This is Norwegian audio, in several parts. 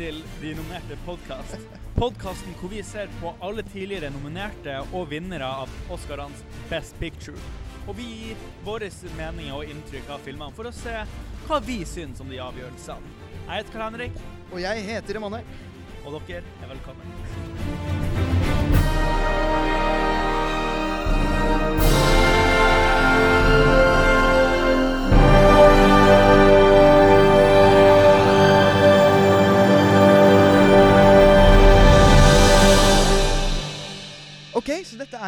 nominerte podkast. Podkasten hvor vi ser på alle tidligere nominerte og vinnere av Oscarens Best Picture. Og vi gir våre meninger og inntrykk av filmene for å se hva vi syns om de avgjørelsene. Jeg heter Karl Henrik, Og jeg heter Emanuel. og dere er velkommen.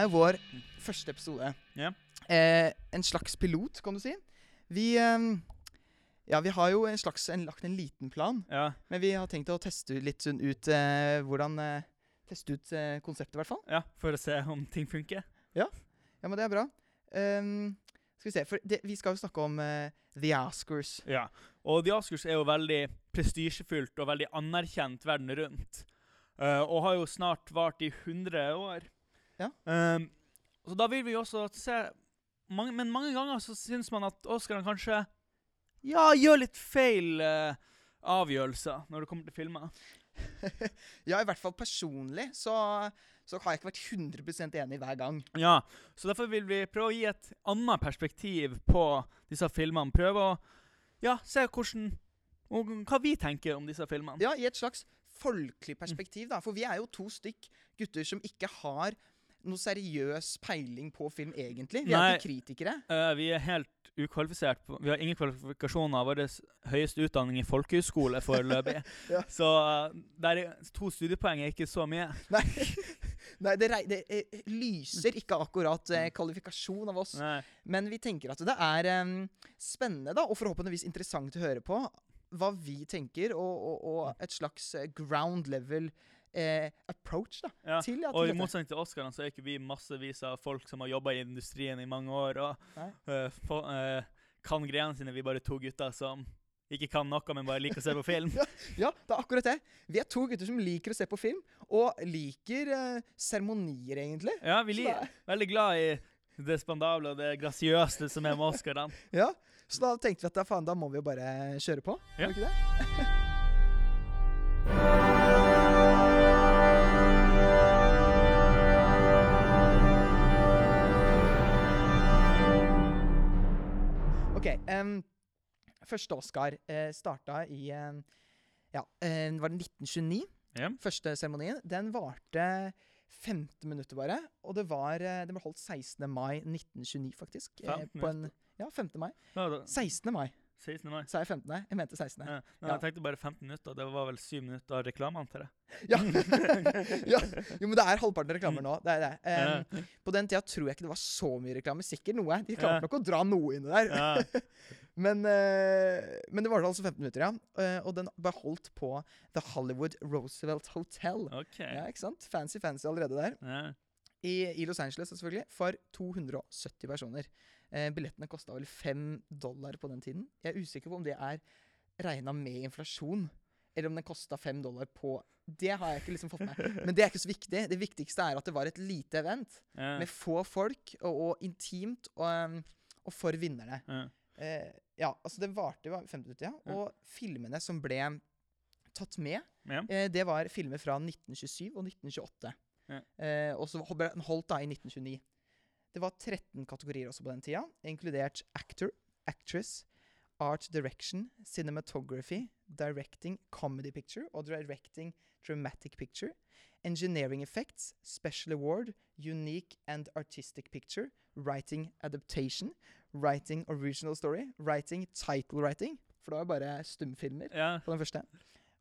Er jo vår første episode. Yeah. Eh, en slags pilot, kan du si. Vi eh, Ja, vi har jo en slags en, lagt en liten plan, Ja. men vi har tenkt å teste litt sånn ut eh, hvordan eh, Teste ut eh, konseptet, i hvert fall. ja, for å se om ting funker. Ja, men det er bra. Um, skal vi se, for det, vi skal jo snakke om eh, The Oscars. Ja. Og The Oscars er jo veldig prestisjefylt og veldig anerkjent verden rundt. Uh, og har jo snart vart i 100 år. Ja. Um, så da vil vi også se mange, Men mange ganger så syns man at Oscarene kanskje ja, gjør litt feil uh, avgjørelser når det kommer til filmer. ja, i hvert fall personlig så, så har jeg ikke vært 100% enig hver gang. Ja, Så derfor vil vi prøve å gi et annet perspektiv på disse filmene. Prøve å ja, se hvordan og hva vi tenker om disse filmene. Ja, i et slags folkelig perspektiv, da. For vi er jo to stykk gutter som ikke har noe seriøs peiling på film, egentlig. Vi er ikke kritikere. Uh, vi er helt ukvalifisert. Vi har ingen kvalifikasjoner. Vår høyeste utdanning i folkehøyskole foreløpig. Ja. Så uh, der to studiepoeng er ikke så mye. Nei, Nei det, det eh, lyser ikke akkurat uh, kvalifikasjon av oss. Nei. Men vi tenker at det er um, spennende, da, og forhåpentligvis interessant å høre på hva vi tenker, og, og, og et slags ground level eh, approach da, Ja. til at Og i motsetning til Oscarene så er ikke vi massevis av folk som har jobba i industrien i mange år og uh, for, eh, kan greiene sine. Vi er bare to gutter som ikke kan noe, men bare liker å se på film. Ja, det er akkurat det. Vi er to gutter som liker å se på film, og liker seremonier, seremonier, egentlig. Ja, vi er veldig glad i det spandable og det grasiøse som er med Oscarene. Ja, Så da tenkte vi at da, faen, da må vi jo bare kjøre på. Ja. Vi ikke det? første Oscar eh, starta i em, Ja, eh, var det 1929? Ja. Første seremonien. Den varte 15 minutter bare. Og det var eh, Den ble holdt 16. mai 1929, faktisk. eh, 15 på en, ja, 15. mai. 16. mai. 16. mai. Sa jeg 15.? Jeg mente 16. Ja. Ja. Jeg tenkte bare 15 minutter. Det var vel 7 minutter av reklame, antar jeg. Ja. ja. Jo, men det er halvparten reklamer nå. Det er det. Um. På den tida tror jeg ikke det var så mye reklame. Sikkert noe. De klarte nok å dra noe inni der. Ja. Men, uh, men det var altså 15 minutter, ja. Uh, og den ble holdt på The Hollywood Roosevelt Hotel. Okay. Ja, ikke sant? Fancy, fancy allerede der. Ja. I, I Los Angeles, selvfølgelig. For 270 personer. Eh, billettene kosta vel 5 dollar på den tiden. Jeg er usikker på om det er regna med inflasjon. Eller om den kosta 5 dollar på Det har jeg ikke liksom fått med. Men det er ikke så viktig. Det viktigste er at det var et lite event Ja. med få folk, og, og intimt, og, um, og for vinnerne. Ja. Eh, ja, altså det varte jo fem minutter, ja. Ja. Og filmene som ble tatt med, Ja. eh, det var filmer fra 1927 og 1928. Ja. Eh, og så holdt da i 1929. Det var 13 kategorier også på den tida, inkludert actor, actress, art direction, cinematography, directing comedy picture og directing dramatic picture, engineering effects, special award, unique and artistic picture, writing adaptation, writing original story, writing title writing, for det var bare stumfilmer ja. på den første.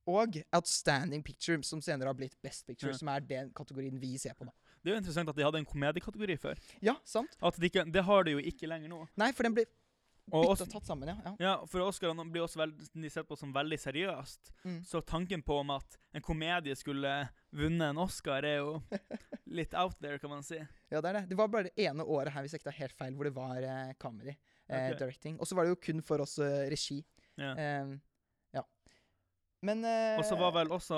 Og Outstanding Picture, som senere har blitt Best Picture, Ja. som er den kategorien vi ser på nå. Det er jo interessant at de hadde en komediekategori før. Ja, sant? At de ikke, det har de jo ikke lenger nå. Nei, for den blir Og bytta tatt sammen, ja. ja. ja, for Oscarene blir også veld, de sett på som veldig seriøst. Mm. Så tanken på om at en komedie skulle vunnet en Oscar, er jo litt out there, kan man si. Ja, det er det. Det var bare det ene året her, hvis jeg ikke tar helt feil, hvor det var eh, comedy. Eh, Ok. Directing. Og så var det jo kun for oss eh, regi. Ja. Eh, ja. Men eh, Og så var vel også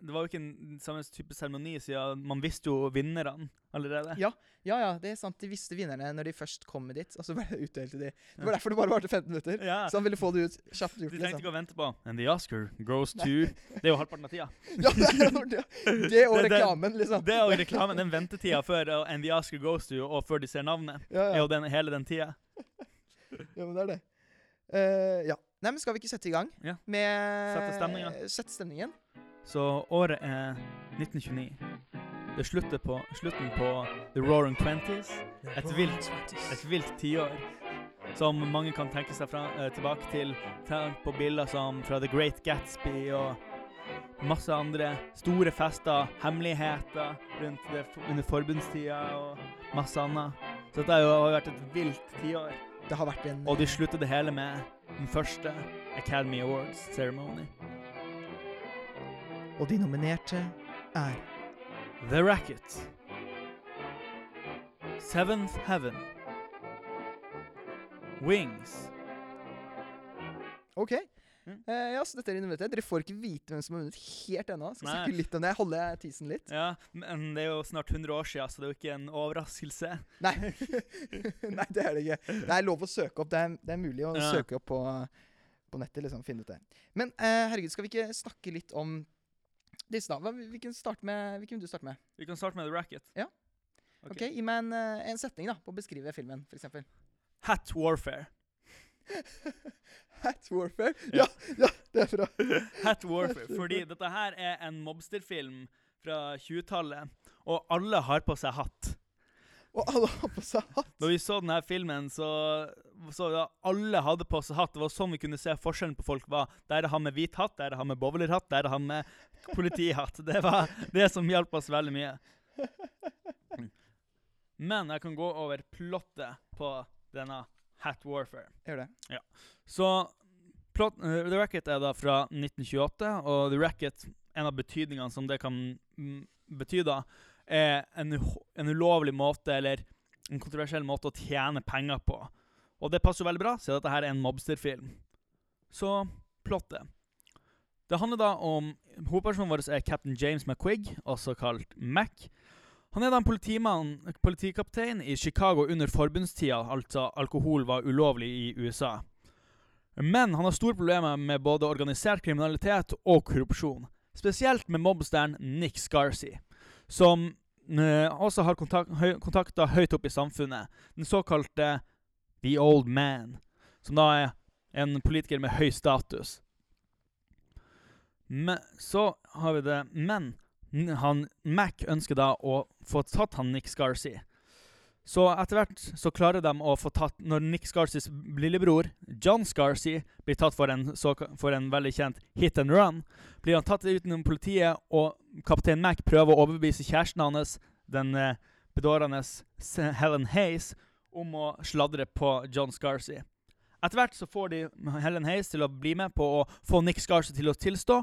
det var jo ikke en samme type seremoni, siden man visste jo vinnerne allerede. Ja, Ja ja, det er sant. De visste vinnerne når de først kom dit, og så ble det utdelt til de. Det var derfor det bare varte 15 minutter. Ja. Så han ville få det ut kjapt Gjort, De trengte liksom. ikke å vente på And the Oscar goes to Det er jo halvparten av tida. Ja, det er det. Det og Det- det- reklamen, liksom. Det og reklamen, den ventetida før uh, And the Oscar goes to og før de ser navnet, Ja, er jo den, hele den tida. ja, men det er det. Uh, ja. Nei, men skal vi ikke sette i gang Ja. med Sette stemningen. Sette stemningen. Så året er 1929. Det slutter på slutten på The Roaring Twenties. Et vilt, et vilt tiår. Som mange kan tenke seg fra, eh, tilbake til. Tenk på bilder som fra The Great Gatsby og masse andre store fester, hemmeligheter rundt det under forbundstida og masse annet. Så dette har jo vært et vilt tiår. Det har vært en Og de slutter det hele med den første Academy Awards ceremony. Og de nominerte er The Racket. Seventh Heaven. Wings. OK. Mm. Uh, ja, så dette er nominerte. Dere får ikke vite hvem som har vunnet helt ennå. Skal Nei. snakke litt om det. Holde tisen litt. Ja, men det er jo snart 100 år siden, så det er jo ikke en overraskelse. Nei. Nei, det er det ikke. Det er lov å søke opp. Det er, det er mulig å Ja. søke opp på, på nettet. liksom, finne ut det. Men uh, herregud, skal vi ikke snakke litt om disse, da? Hvilken, starte med, hvilken vil du starte med? Vi kan starte med The Racket. Ja. Ok. okay Gi meg en, eh, en setning da, på å beskrive filmen, f.eks. Hat Warfare. Hat Warfare. Ja. Ja, ja, det er bra. Hat Warfare. Fordi dette her er en mobsterfilm fra 20-tallet, og alle har på seg hatt. Og alle har på seg hatt. Når vi så denne filmen, så så alle hadde på seg hatt. Det var sånn vi kunne se forskjellen på folk var. Der er han med hvit hatt, der er det han med bowlerhatt, der er det han med politihatt. Det var det som hjalp oss veldig mye. Men jeg kan gå over plottet på denne Hat Warfare. Gjør det. Så plot, uh, The Racket er da fra 1928, og The Racket, en av betydningene som det kan mm, bety da, er en, en ulovlig måte, eller en kontroversiell måte å tjene penger på. Og det passer jo veldig bra, siden dette her er en mobsterfilm. Så plottet. Det handler da om Hovedpersonen vår er Captain James McQuigg, også kalt Mac. Han er da en politikaptein i Chicago under forbundstida, altså alkohol var ulovlig i USA. Men han har store problemer med både organisert kriminalitet og korrupsjon. Spesielt med mobsteren Nick Scarcy, som eh, også har kontakter høyt opp i samfunnet. Den såkalte The Old Man, som da er en politiker med høy status. Men så har vi det Men han, Mac ønsker da å få tatt han Nick Scarsy. Så etter hvert så klarer de å få tatt Når Nick Scarsys lillebror, John Scarsy, blir tatt for en, så, for en veldig kjent hit and run, blir han tatt utenom politiet, og kaptein Mac prøver å overbevise kjæresten hans, den eh, bedårende Helen Hayes, om å sladre på John Scarcy. Etter hvert så får de Helen Hayes til å bli med på å få Nick Scarcy til å tilstå.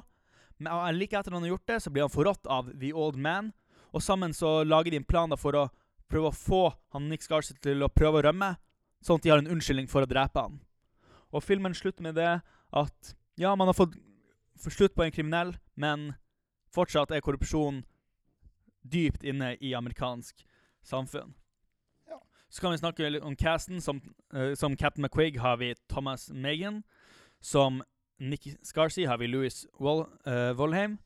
Men like etter han har gjort det, så blir han forrådt av The Old Man. Og sammen så lager de en plan for å prøve å få han Nick Scarcy til å prøve å rømme, sånn at de har en unnskyldning for å drepe han. Og filmen slutter med det at ja, man har fått slutt på en kriminell, men fortsatt er korrupsjon dypt inne i amerikansk samfunn. Så kan vi snakke litt om casten. Som, uh, som Captain McQuig har vi Thomas Megan. Som Nick Scarsy har vi Louis Wol uh, Wolheim.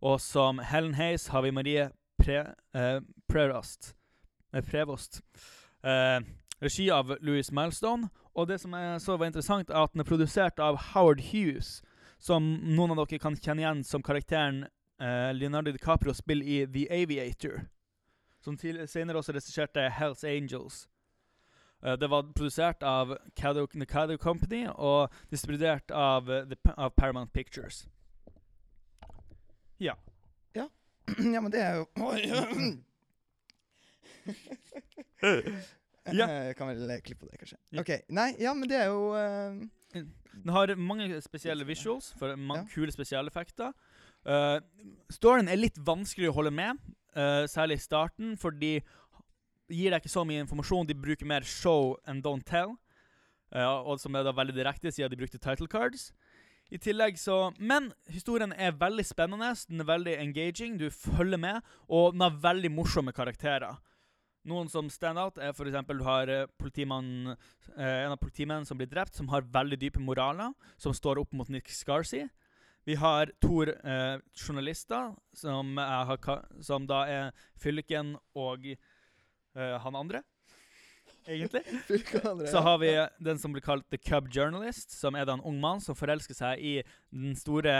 Og som Helen Hayes har vi Marie Pre, uh, Prevost. Eh, Prevost. Eh, regi av Louis Milestone. Og det som jeg så var interessant, er at den er produsert av Howard Hughes, som noen av dere kan kjenne igjen som karakteren eh, Leonardo DiCaprio spiller i The Aviator. Som senere også regisserte Hells Angels. Uh, det var produsert av Caddo, The Caddo Company og distribuert av, uh, the, av Paramount Pictures. Ja. ja, men det er jo. Ja. Jeg kan vel klippe på det, kanskje. Ja. Ok, Nei, ja, men det er jo uh, Den har mange spesielle visuals, for mange Ja. kule spesialeffekter. Uh, storyen er litt vanskelig å holde med, eh, særlig i starten, for de gir deg ikke så mye informasjon. De bruker mer show and don't tell, uh, og som er da veldig direkte, siden de brukte title cards. I tillegg så Men historien er veldig spennende, den er veldig engaging, du følger med, og den har veldig morsomme karakterer. Noen som stand out, er f.eks. du har eh, en av politimennene som blir drept, som har veldig dype moraler, som står opp mot Nick Scarsy. Vi har to eh, journalister, som, er, som da er Fylken og eh, han andre, egentlig. Så har vi den som blir kalt The Cub Journalist, som er da en ung mann som forelsker seg i den store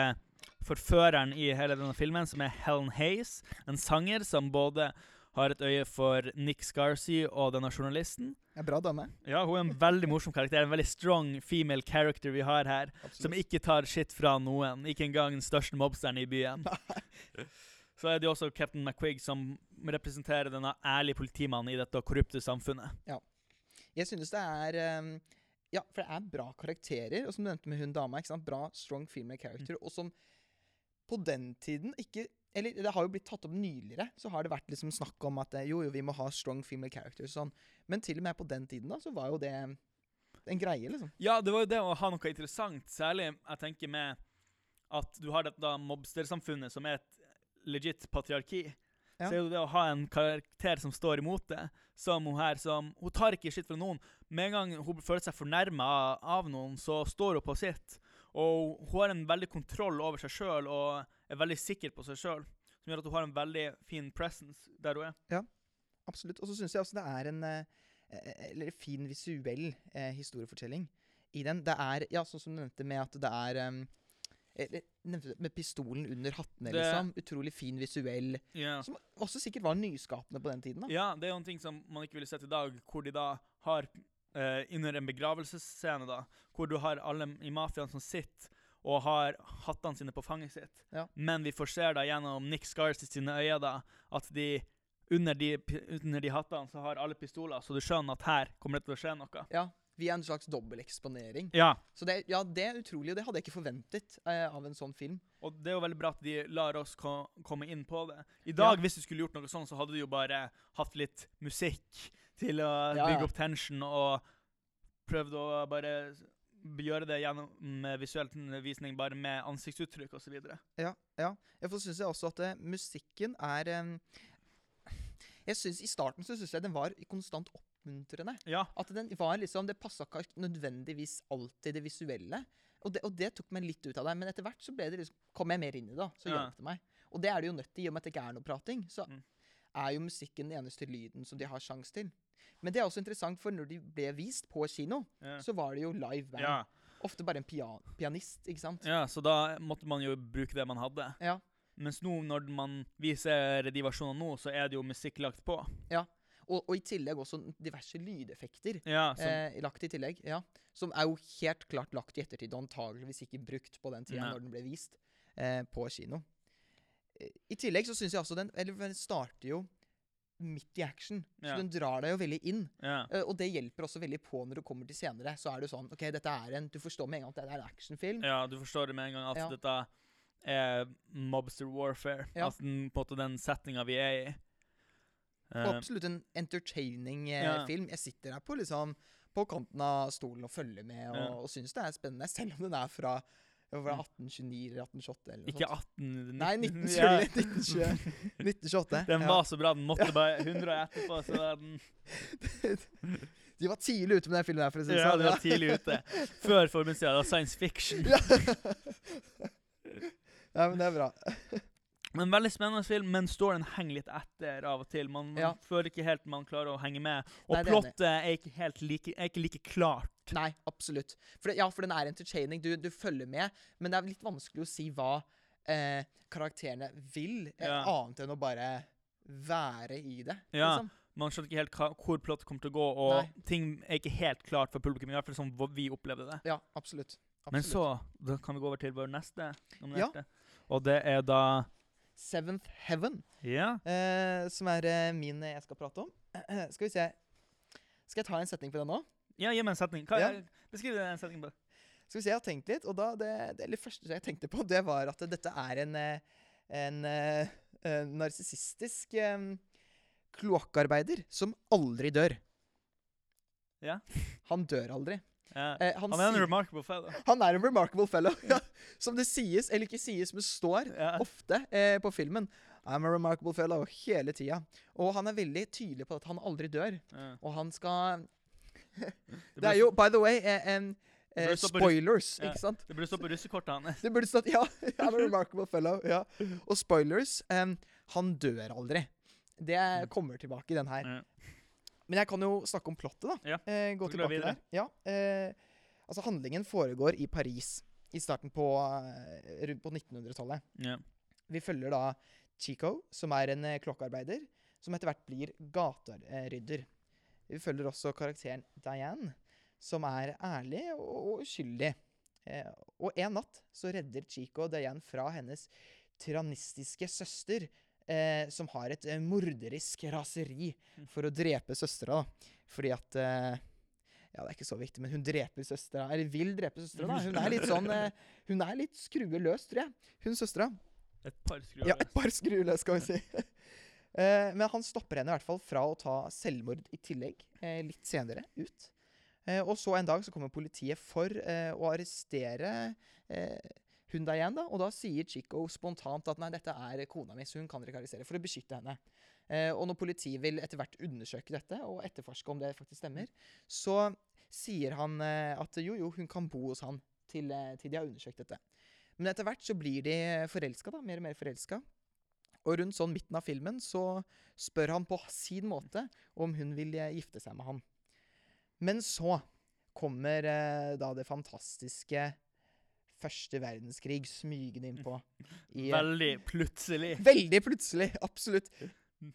forføreren i hele denne filmen, som er Helen Hayes, en sanger som både har et øye for Nick Scarsy og denne journalisten. Ja, bra dame. Ja, hun er en veldig morsom karakter, en veldig strong female character vi har her, som ikke tar shit fra noen, ikke engang den største mobsteren i byen. Så er det jo også Captain McQuigg, som representerer denne ærlige politimannen i dette korrupte samfunnet. Ja. Jeg synes det er um, Ja, for det er bra karakterer. Og som du nevnte med hun dama, ikke sant? bra strong female character. Og som på den tiden ikke Eller det har jo blitt tatt opp nyligere. Så har det vært liksom snakk om at eh, jo, jo, vi må ha strong female characters sånn. Men til og med på den tiden da, så var jo det en greie, liksom. Ja, det var jo det å ha noe interessant, særlig jeg tenker med at du har dette mobstersamfunnet som er et legit patriarki. Ja. Så er jo det å ha en karakter som står imot det, som hun her som Hun tar ikke skitt fra noen. Med en gang hun føler seg fornærma av noen, så står hun på sitt. Og hun har en veldig kontroll over seg sjøl og er veldig sikker på seg sjøl. Som gjør at hun har en veldig fin presence der hun er. Ja, Absolutt. Og så syns jeg også det er en eh, eh, eller fin visuell eh, historiefortelling i den. Det er, ja, sånn som du nevnte med at det er um, eller, Med pistolen under hattene, Det- liksom. Utrolig fin visuell. Ja. Som også sikkert var nyskapende på den tiden. da. Ja, det er jo en ting som man ikke ville sett i dag, hvor de da har eh, under en begravelsesscene, da, hvor du har alle i mafiaen som sitter og har hattene sine på fanget sitt. Ja. Men vi får se da gjennom Nick Scars sine øyne da, at de under de, under de hattene så har alle pistoler, så du skjønner at her kommer det til å skje noe. Ja, Via en slags dobbelteksponering. Ja, Så det, ja, det er utrolig, og det hadde jeg ikke forventet eh, av en sånn film. og det er jo veldig bra at de lar oss ko komme inn på det. I dag, Ja. hvis du skulle gjort noe sånn, så hadde du jo bare hatt litt musikk til å Ja, bygge opp tension, og prøvd å bare gjøre det gjennom visuell visning, bare med ansiktsuttrykk osv. Ja, ja. Jeg syns jeg også at uh, musikken er um, Jeg synes I starten så synes jeg den var konstant oppmuntrende. Ja. At den var liksom Det passa ikke nødvendigvis alltid det visuelle. Og det, og det tok meg litt ut av det. Men etter hvert så liksom, kom jeg mer inn i det. Så Ja. hjalp det meg. Og det er det jo nødt til, i og med at det ikke er noe prating. Så Mm. er jo musikken den eneste lyden som de har sjanse til. Men det er også interessant, for når de ble vist på kino, Ja. så var det jo live band. Ja. Ofte bare en pian pianist, ikke sant? ja, så da måtte man jo bruke det man hadde. Ja. Mens nå, når man viser de versjonene nå, så er det jo musikk lagt på. Og, og i tillegg også diverse lydeffekter. Ja, som, Eh, lagt i tillegg, ja. Som er jo helt klart lagt i ettertid, og antageligvis ikke brukt på den tida når den ble vist eh, på kino. Eh, I tillegg så syns jeg også den Eller den starter jo midt i action, så Ja. den drar deg jo veldig inn. ja. Uh, og det hjelper også veldig på når du kommer til senere. Så er jo sånn OK, dette er en Du forstår med en gang at det er en actionfilm. ja, du forstår det med en gang at Ja. dette er mobster warfare. Ja. Altså den, på en måte den setninga vi er i. Eh, absolutt en entertaining uh, film. Jeg sitter her på liksom på kanten av stolen og følger med, og, Ja. syns det er spennende, selv om den er fra, fra 1829 eller 1828 eller noe ikke sånt. 18... Nei, 19 19, ja. 1920, 1928. Den ja. var så bra, den måtte bare 100 år etterpå, så var den De var tidlig ute med den filmen her, for å si det Ja, de var tidlig ute. Før forbudstida. Det var science fiction. ja, men det er bra. Men veldig spennende film, men storyen henger litt etter av og til. Man, man Ja. føler ikke helt man klarer å henge med. Og Nei, plottet er ikke helt like, er ikke like klart. Nei, absolutt. For det, ja, for den er entertaining. Du, du følger med, men det er litt vanskelig å si hva eh, karakterene vil, eh, Ja. annet enn å bare være i det. Ja. Liksom. Man skjønner ikke helt hva, hvor plottet kommer til å gå, og Nei. ting er ikke helt klart for publikum. I hvert fall sånn vi opplevde det. Ja, absolutt. Men så da kan vi gå over til vår neste nominerte. Og det er da Seventh Heaven, Ja. eh, som er eh, min eh, jeg skal prate om. skal vi se Skal jeg ta en setning på den nå? ja, gi meg en setning. Hva, Ja. Beskriv en setning. på Skal vi se, Jeg har tenkt litt, og da det, det første jeg tenkte på, det var at dette er en, en, en eh, eh, narsissistisk eh, kloakkarbeider som aldri dør. Ja. Han dør aldri. Ja. Eh, han, Han er en remarkable fellow. han er en remarkable fellow. Ja. Som det sies, eller ikke sies, men står Ja. ofte eh, på filmen. I'm a remarkable fellow hele tida. Og han er veldig tydelig på at han aldri dør. Ja. Og han skal Det er jo, by the way, eh, en eh, spoilers, Ja. ikke sant? Det burde stå på russekortet hans. Det burde stått Ja, I'm a remarkable fellow. Ja. Og spoilers um, Han dør aldri. Det Mm. kommer tilbake i den her. Ja. Men jeg kan jo snakke om plottet, da. Ja, Eh, gå tilbake der. Ja, eh, altså, handlingen foregår i Paris i starten på, eh, rundt på 1900-tallet. Yeah. Vi følger da Chico, som er en klokkearbeider, klokkarbeider, som etter hvert blir gaterydder. Vi følger også karakteren Diane, som er ærlig og, uskyldig. Eh, og en natt så redder Chico Diane fra hennes tyrannistiske søster, eh, som har et eh, morderisk raseri for å drepe søstera. Fordi at eh, Ja, det er ikke så viktig, men hun dreper søstera. Eller vil drepe søstera, da. Hun er litt sånn eh, Hun er litt skrueløs, løs, tror jeg. Hun søstera. Et par skruer. Ja, et par skruer løs, skal vi si. Eh, men han stopper henne i hvert fall fra å ta selvmord i tillegg, eh, litt senere ut. Og så en dag så kommer politiet for å arrestere hun Diane, da. Og da sier Chico spontant at nei, dette er kona mi, så hun kan dere ikke arrestere. For å beskytte henne. Eh, og når politiet vil etter hvert undersøke dette og etterforske om det faktisk stemmer, så sier han eh, at jo, jo, hun kan bo hos han til, eh, til de har undersøkt dette. Men etter hvert så blir de forelska, da. Mer og mer forelska. Og rundt sånn midten av filmen så spør han på sin måte om hun vil gifte seg med han. Men så kommer eh, da det fantastiske første verdenskrig smygende innpå. I, Veldig plutselig. Veldig plutselig. Absolutt.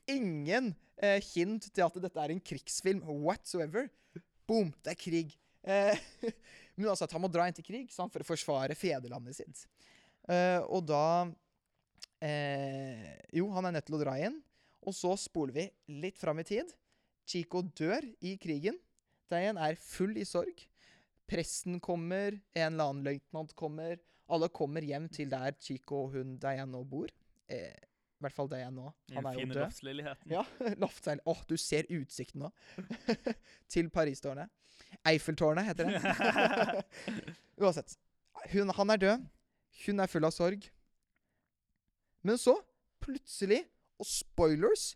Ingen eh, hint til at dette er en krigsfilm whatsoever. Boom, det er krig. Eh, men altså at han må dra inn til krig sant, for å forsvare fedrelandet sitt. Eh, og da eh, Jo, han er nødt til å dra inn. Og så spoler vi litt fram i tid. Chico dør i krigen. Diane er full i sorg. Presten kommer, en eller annen løytnant kommer. Alle kommer hjem til der Chico og hun Diane nå bor. Eh, I hvert fall det jeg nå. Han er jo død. loftsleiligheten. Ja, loftseil. Åh, du ser utsikten nå. til Paris-tårnet. Eiffeltårnet heter det. Uansett. Hun, han er død. Hun er full av sorg. Men så, plutselig, og spoilers,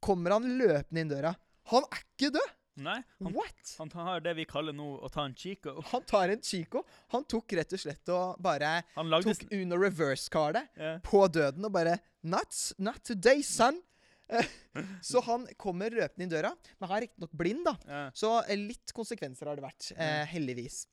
kommer han løpende inn døra. Han er ikke død! Nei, han, What?! han tar det vi kaller nå å ta en chico. Han tar en Chico. Han tok rett og slett og bare tok Uno reverse-kardet yeah. på døden og bare Not, not today, son! Så han kommer røpende inn døra, men han er riktignok blind, da. ja. Så eh, litt konsekvenser har det vært, eh, heldigvis.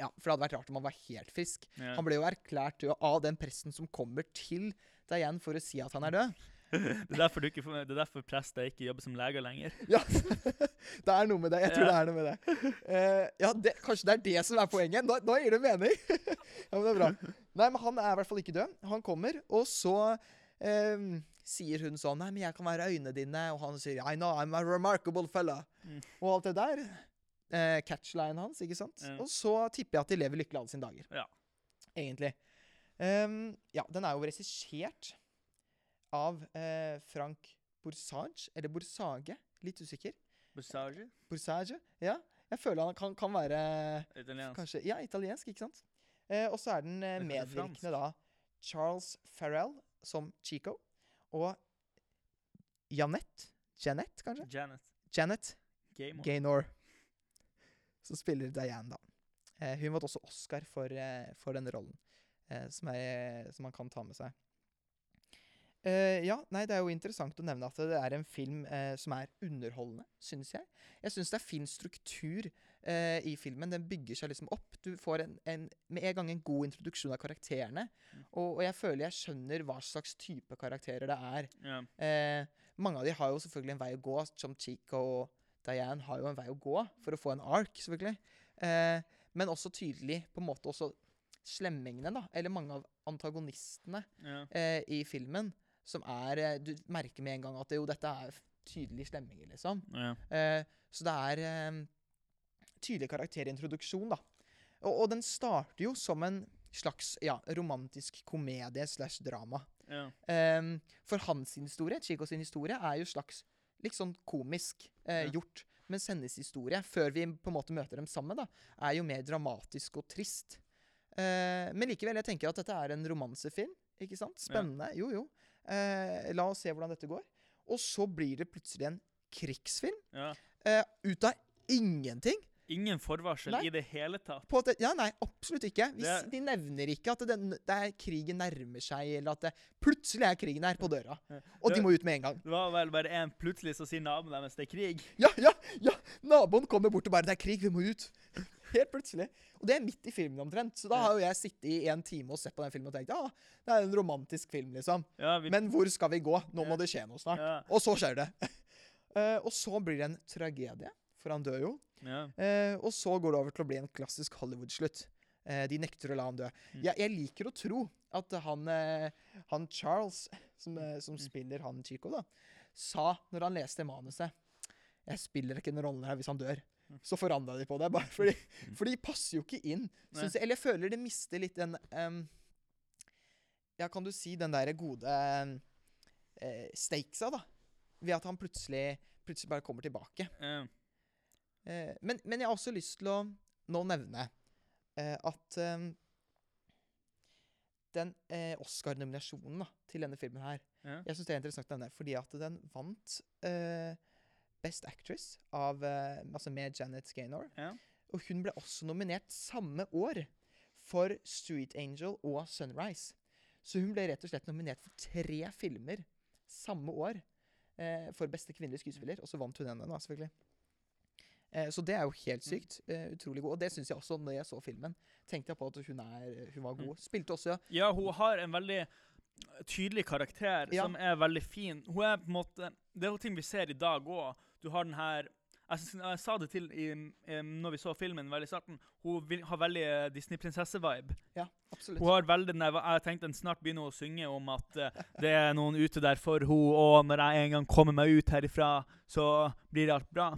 Ja, for det hadde vært rart om han var helt frisk. ja. Han ble jo erklært død av den presten som kommer til Diane for å si at han er død. Det er derfor, du ikke det er derfor prester ikke jobber som leger lenger. Ja, det er noe med det. Jeg tror Ja. det er noe med det. Uh, ja, det, Kanskje det er det som er poenget. Nå, nå gir det mening. ja, men det er bra. Nei, men han er i hvert fall ikke død. Han kommer, og så eh, sier hun sånn Nei, men jeg kan være øynene dine. Og han sier I know, I'm a remarkable fella. Mm. Og alt det der. Uh, catchlinen hans, ikke sant. Mm. Og så tipper jeg at de lever lykkelig alle sine dager. Ja. Egentlig. Um, ja, den er jo regissert av eh, Frank Borsage, eller Borsage, litt usikker. Borsage? Borsage, ja. Jeg føler han kan, kan være Italiensk. kanskje Ja, italiensk, ikke sant? Eh, og så er den eh, medvirkende da Charles Farrell som Chico, og Janette Janet, kanskje? Janet. Janet Game. Gaynor, som spiller Diane, da. Eh, hun vant også Oscar for, eh, for denne rollen, eh, som, er, som man kan ta med seg. Eh, ja, nei, det er jo interessant å nevne at det er en film uh, som er underholdende, syns jeg. Jeg syns det er fin struktur uh, i filmen. Den bygger seg liksom opp. Du får en, en, med en gang en god introduksjon av karakterene. Mm. Og, og jeg føler jeg skjønner hva slags type karakterer det er. Yeah. Mange av de har jo selvfølgelig en vei å gå, som Chico og Diane har jo en vei å gå for å få en ark, selvfølgelig. Men også tydelig på en måte også slemmingene, da, eller mange av antagonistene yeah. i filmen, som er eh, Du merker med en gang at det, jo, dette er tydelig slemminger, liksom. ja. Eh, så det er eh, tydelig karakterintroduksjon, da. Og, og den starter jo som en slags ja, romantisk komedie slash drama. ja. Ehm, for hans historie, Chico sin historie, er jo slags litt sånn komisk eh, Ja. gjort. Mens hennes historie, før vi på en måte møter dem sammen, da, er jo mer dramatisk og trist. Eh, men likevel, jeg tenker at dette er en romansefilm. Ikke sant? Spennende. Jo, jo. Eh, la oss se hvordan dette går. Og så blir det plutselig en krigsfilm. Ja. Eh, ut av ingenting. Ingen forvarsel Nei. i det hele tatt. På det, ja, nei, absolutt ikke. Hvis, Det- de nevner ikke at det, det er krigen nærmer seg, eller at det, plutselig er krigen her på døra. Og Og de må ut med en gang. Det var vel bare en plutselig som sier naboen deres det er krig. Ja, ja, ja! Naboen kommer bort og bare 'Det er krig, vi må ut'. Helt plutselig. Og det er midt i filmen omtrent. Så da har jo jeg sittet i en time og sett på den filmen og tenkt ja, det er en romantisk film, liksom. Ja, vi, Men hvor skal vi gå? Nå må det skje noe snart. ja, Og så skjer det. uh, og så blir det en tragedie, for han dør jo. ja. Uh, og så går det over til å bli en klassisk Hollywood-slutt. Uh, de nekter å la han dø. Mm. Jeg, jeg liker å tro at han, han Charles, som, som Mm. spiller han Chico, da, sa når han leste manuset Jeg spiller ikke den rollen her hvis han dør. Mm. Så forandra de på det. Bare fordi, for de passer jo ikke inn. Jeg, eller jeg føler det mister litt den um, Ja, kan du si den derre gode uh, stakesa, da. Ved at han plutselig, plutselig bare kommer tilbake. Uh. Uh, men, men jeg har også lyst til å nå nevne uh, at um, den Oscar-nominasjonen til denne filmen her. Jeg syns det er interessant å nevne, fordi at den vant eh, Best Actress av, eh, altså med Janet Gaynor. Ja. Og hun ble også nominert samme år for Street Angel og Sunrise. Så hun ble rett og slett nominert for tre filmer samme år eh, for beste kvinnelige skuespiller, og så vant hun denne, da, selvfølgelig. Eh, så det er jo helt sykt. Eh, utrolig god. Og det syns jeg også når jeg så filmen. Tenkte jeg på at hun, er, hun var god. Spilte også ja, hun har en veldig tydelig karakter Ja. som er veldig fin. Hun er på en måte Det er jo ting vi ser i dag òg. Du har den her jeg, synes, jeg sa det til i, når vi så filmen veldig i starten. Hun vil, har veldig eh, Disney-prinsesse-vibe. Ja, absolutt. Hun har veldig jeg tenkte den snart begynner å synge om at uh, det er noen ute der for henne, og når jeg en gang kommer meg ut herifra, så blir alt bra.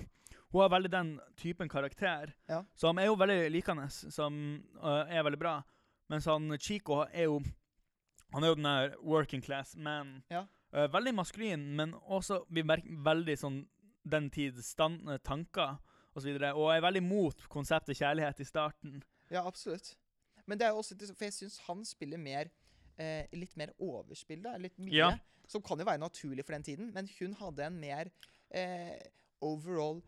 Hun har veldig den typen karakter, Ja. som er jo veldig likende, som uh, er veldig bra. Mens han Chico er jo Han er jo den der working class man. Ja. Uh, veldig maskulin, men også vi merker veldig sånn den tids tanker osv. og så og er veldig mot konseptet kjærlighet i starten. Ja, absolutt. Men det er jo også For jeg syns han spiller mer eh, litt mer overspill, da. Litt mye. Ja. Som kan jo være naturlig for den tiden, men hun hadde en mer eh, overall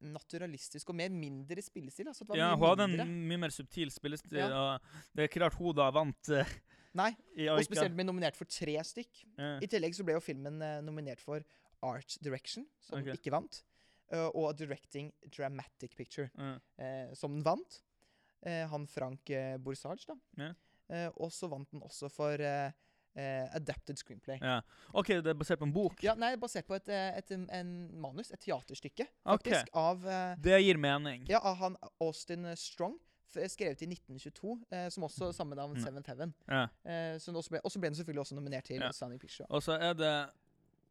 naturalistisk og mer mindre spillestil. Altså, Ja, hun hadde en mye mer subtil spillestil, Ja. og det er ikke rart hun da vant uh, Nei, og spesielt ble nominert for tre stykk. Ja. I tillegg så ble jo filmen uh, nominert for Art Direction, som okay. ikke vant. Uh, og Directing Dramatic Picture, Ja. uh, som den vant. Uh, han Frank Borsage, da. Yeah. Og så vant den også for Adapted Screenplay. Ja. OK, det er basert på en bok. Ja, nei, basert på et, et, et, um, en manus, et teaterstykke, faktisk. faktisk, av, Det gir mening. ja, av han Austin Strong, skrevet i 1922, eh, som også samme navn, Mm. Seventh Heaven. Ja. Eh, ble, og så ble den selvfølgelig også nominert til Ja. Sunny Picture. Og så er det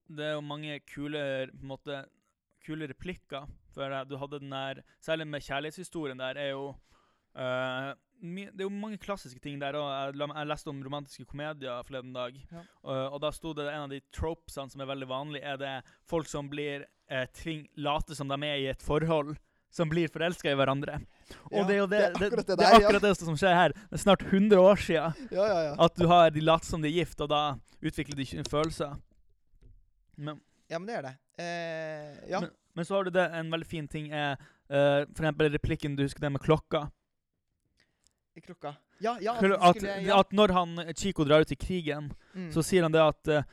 Det er jo mange kule måte, kule replikker. For du hadde den der Særlig med kjærlighetshistorien der er jo uh, Det er jo mange klassiske ting der òg. Jeg, leste om romantiske komedier forleden dag. Ja. Og, og da sto det en av de tropesene som er veldig vanlig, er det folk som blir eh, tving, late som de er i et forhold. Som blir forelska i hverandre. Og Ja, det er jo det, det det det, er akkurat det som skjer her. Det er snart 100 år sia Ja, ja, ja. at du har de later som de er gift, og da utvikler de følelser. Men, Ja, men det er det. Eh, ja. men, men så har du det, en veldig fin ting er uh, for eksempel replikken du husker det med klokka. I klokka. Ja, ja. At, skulle, at, ja. når han eh, Chico drar ut i krigen, Mm. så sier han det at eh,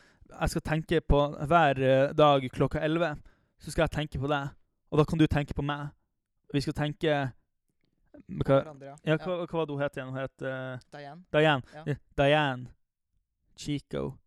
jeg skal tenke på hver eh, dag klokka 11, så skal jeg tenke på deg, og da kan du tenke på meg. Vi skal tenke hva, ja. hva, hva var det hun het igjen? Hun het uh, Diane. Diane. Ja, Diane. Chico.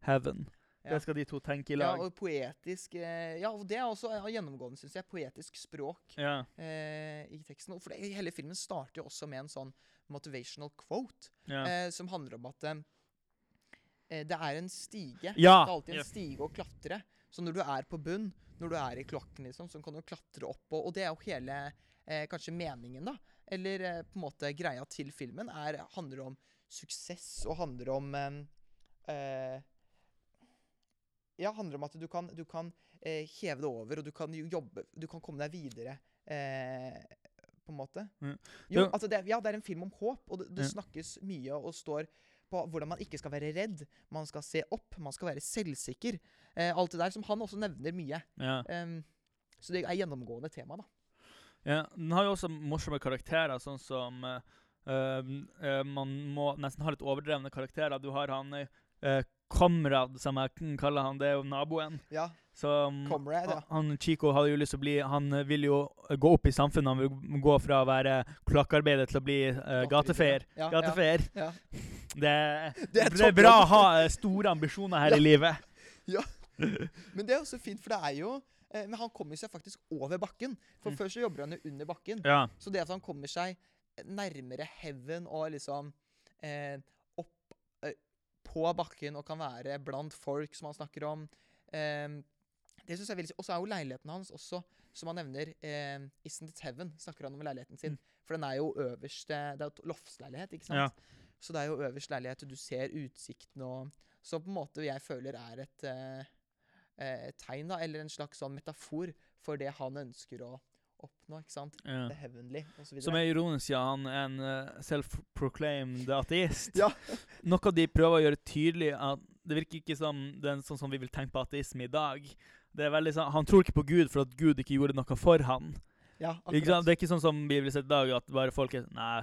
Heaven. Ja. Det skal de to tenke i Ja, lag. og poetisk eh, Ja, og det er også ja, gjennomgående, syns jeg. Poetisk språk Ja. eh, i teksten. For det, hele filmen starter jo også med en sånn motivational quote, Ja. eh, som handler om at eh, det er en stige. Ja. Det er alltid en stige å klatre. Så når du er på bunn, når du er i klokken, liksom, så kan du klatre opp. Og, og det er jo hele eh, kanskje meningen, da. Eller eh, på en måte greia til filmen er, handler om suksess og handler om eh, ja, handler om at du kan, du kan eh, heve det over, og du kan jobbe Du kan komme deg videre. Eh, på en måte. Mm. Jo, altså det, ja, det er en film om håp, og det, det mm. snakkes mye og står på hvordan man ikke skal være redd. Man skal se opp, man skal være selvsikker. Eh, alt det der som han også nevner mye. Ja. Um, så det er gjennomgående tema, da. ja. Den har jo også morsomme karakterer, sånn som uh, uh, Man må nesten ha litt overdrevne karakterer. Du har han uh, Komrad, som jeg kaller han. Det er jo naboen. Ja, Så Comrade, ja. han, Chico hadde jo lyst til å bli Han eh, vil jo gå opp i samfunnet. Han vil gå fra å være kloakkarbeider til å bli uh, gatefeier. Ja, Gatefeier. Ja, Det, Det det, er er bra å ha eh, store ambisjoner her Ja. i livet. Ja. Men det er også fint, for det er jo eh, Men han kommer seg faktisk over bakken. For Mm. før så jobber han jo under bakken. Ja. Så det at han kommer seg nærmere heaven og liksom eh, eh, på bakken og kan være blant folk som han snakker om eh, Det synes jeg er veldig Og så er jo leiligheten hans også, som han nevner eh, Isn't it heaven? snakker han om leiligheten sin. For den er jo øverst Det er jo et loftsleilighet, ikke sant? Ja. Så det er jo øverst leilighet, og du ser utsikten og Så på en måte jeg føler er et eh, eh, tegn, da, eller en slags sånn metafor for det han ønsker å oppnå. ikke sant? ja. Det heavenly, osv. Som er ironisk, ja. Han er en uh, self-proclaimed ateist. Ja. Noe de prøver å gjøre tydelig at det virker ikke som er sånn som vi vil tenke på ateisme i dag. Det er veldig sånn, Han tror ikke på Gud for at Gud ikke gjorde noe for han. Ja, Ikke sant? Det er ikke sånn som vi vil se i dag, at bare folk er Nei.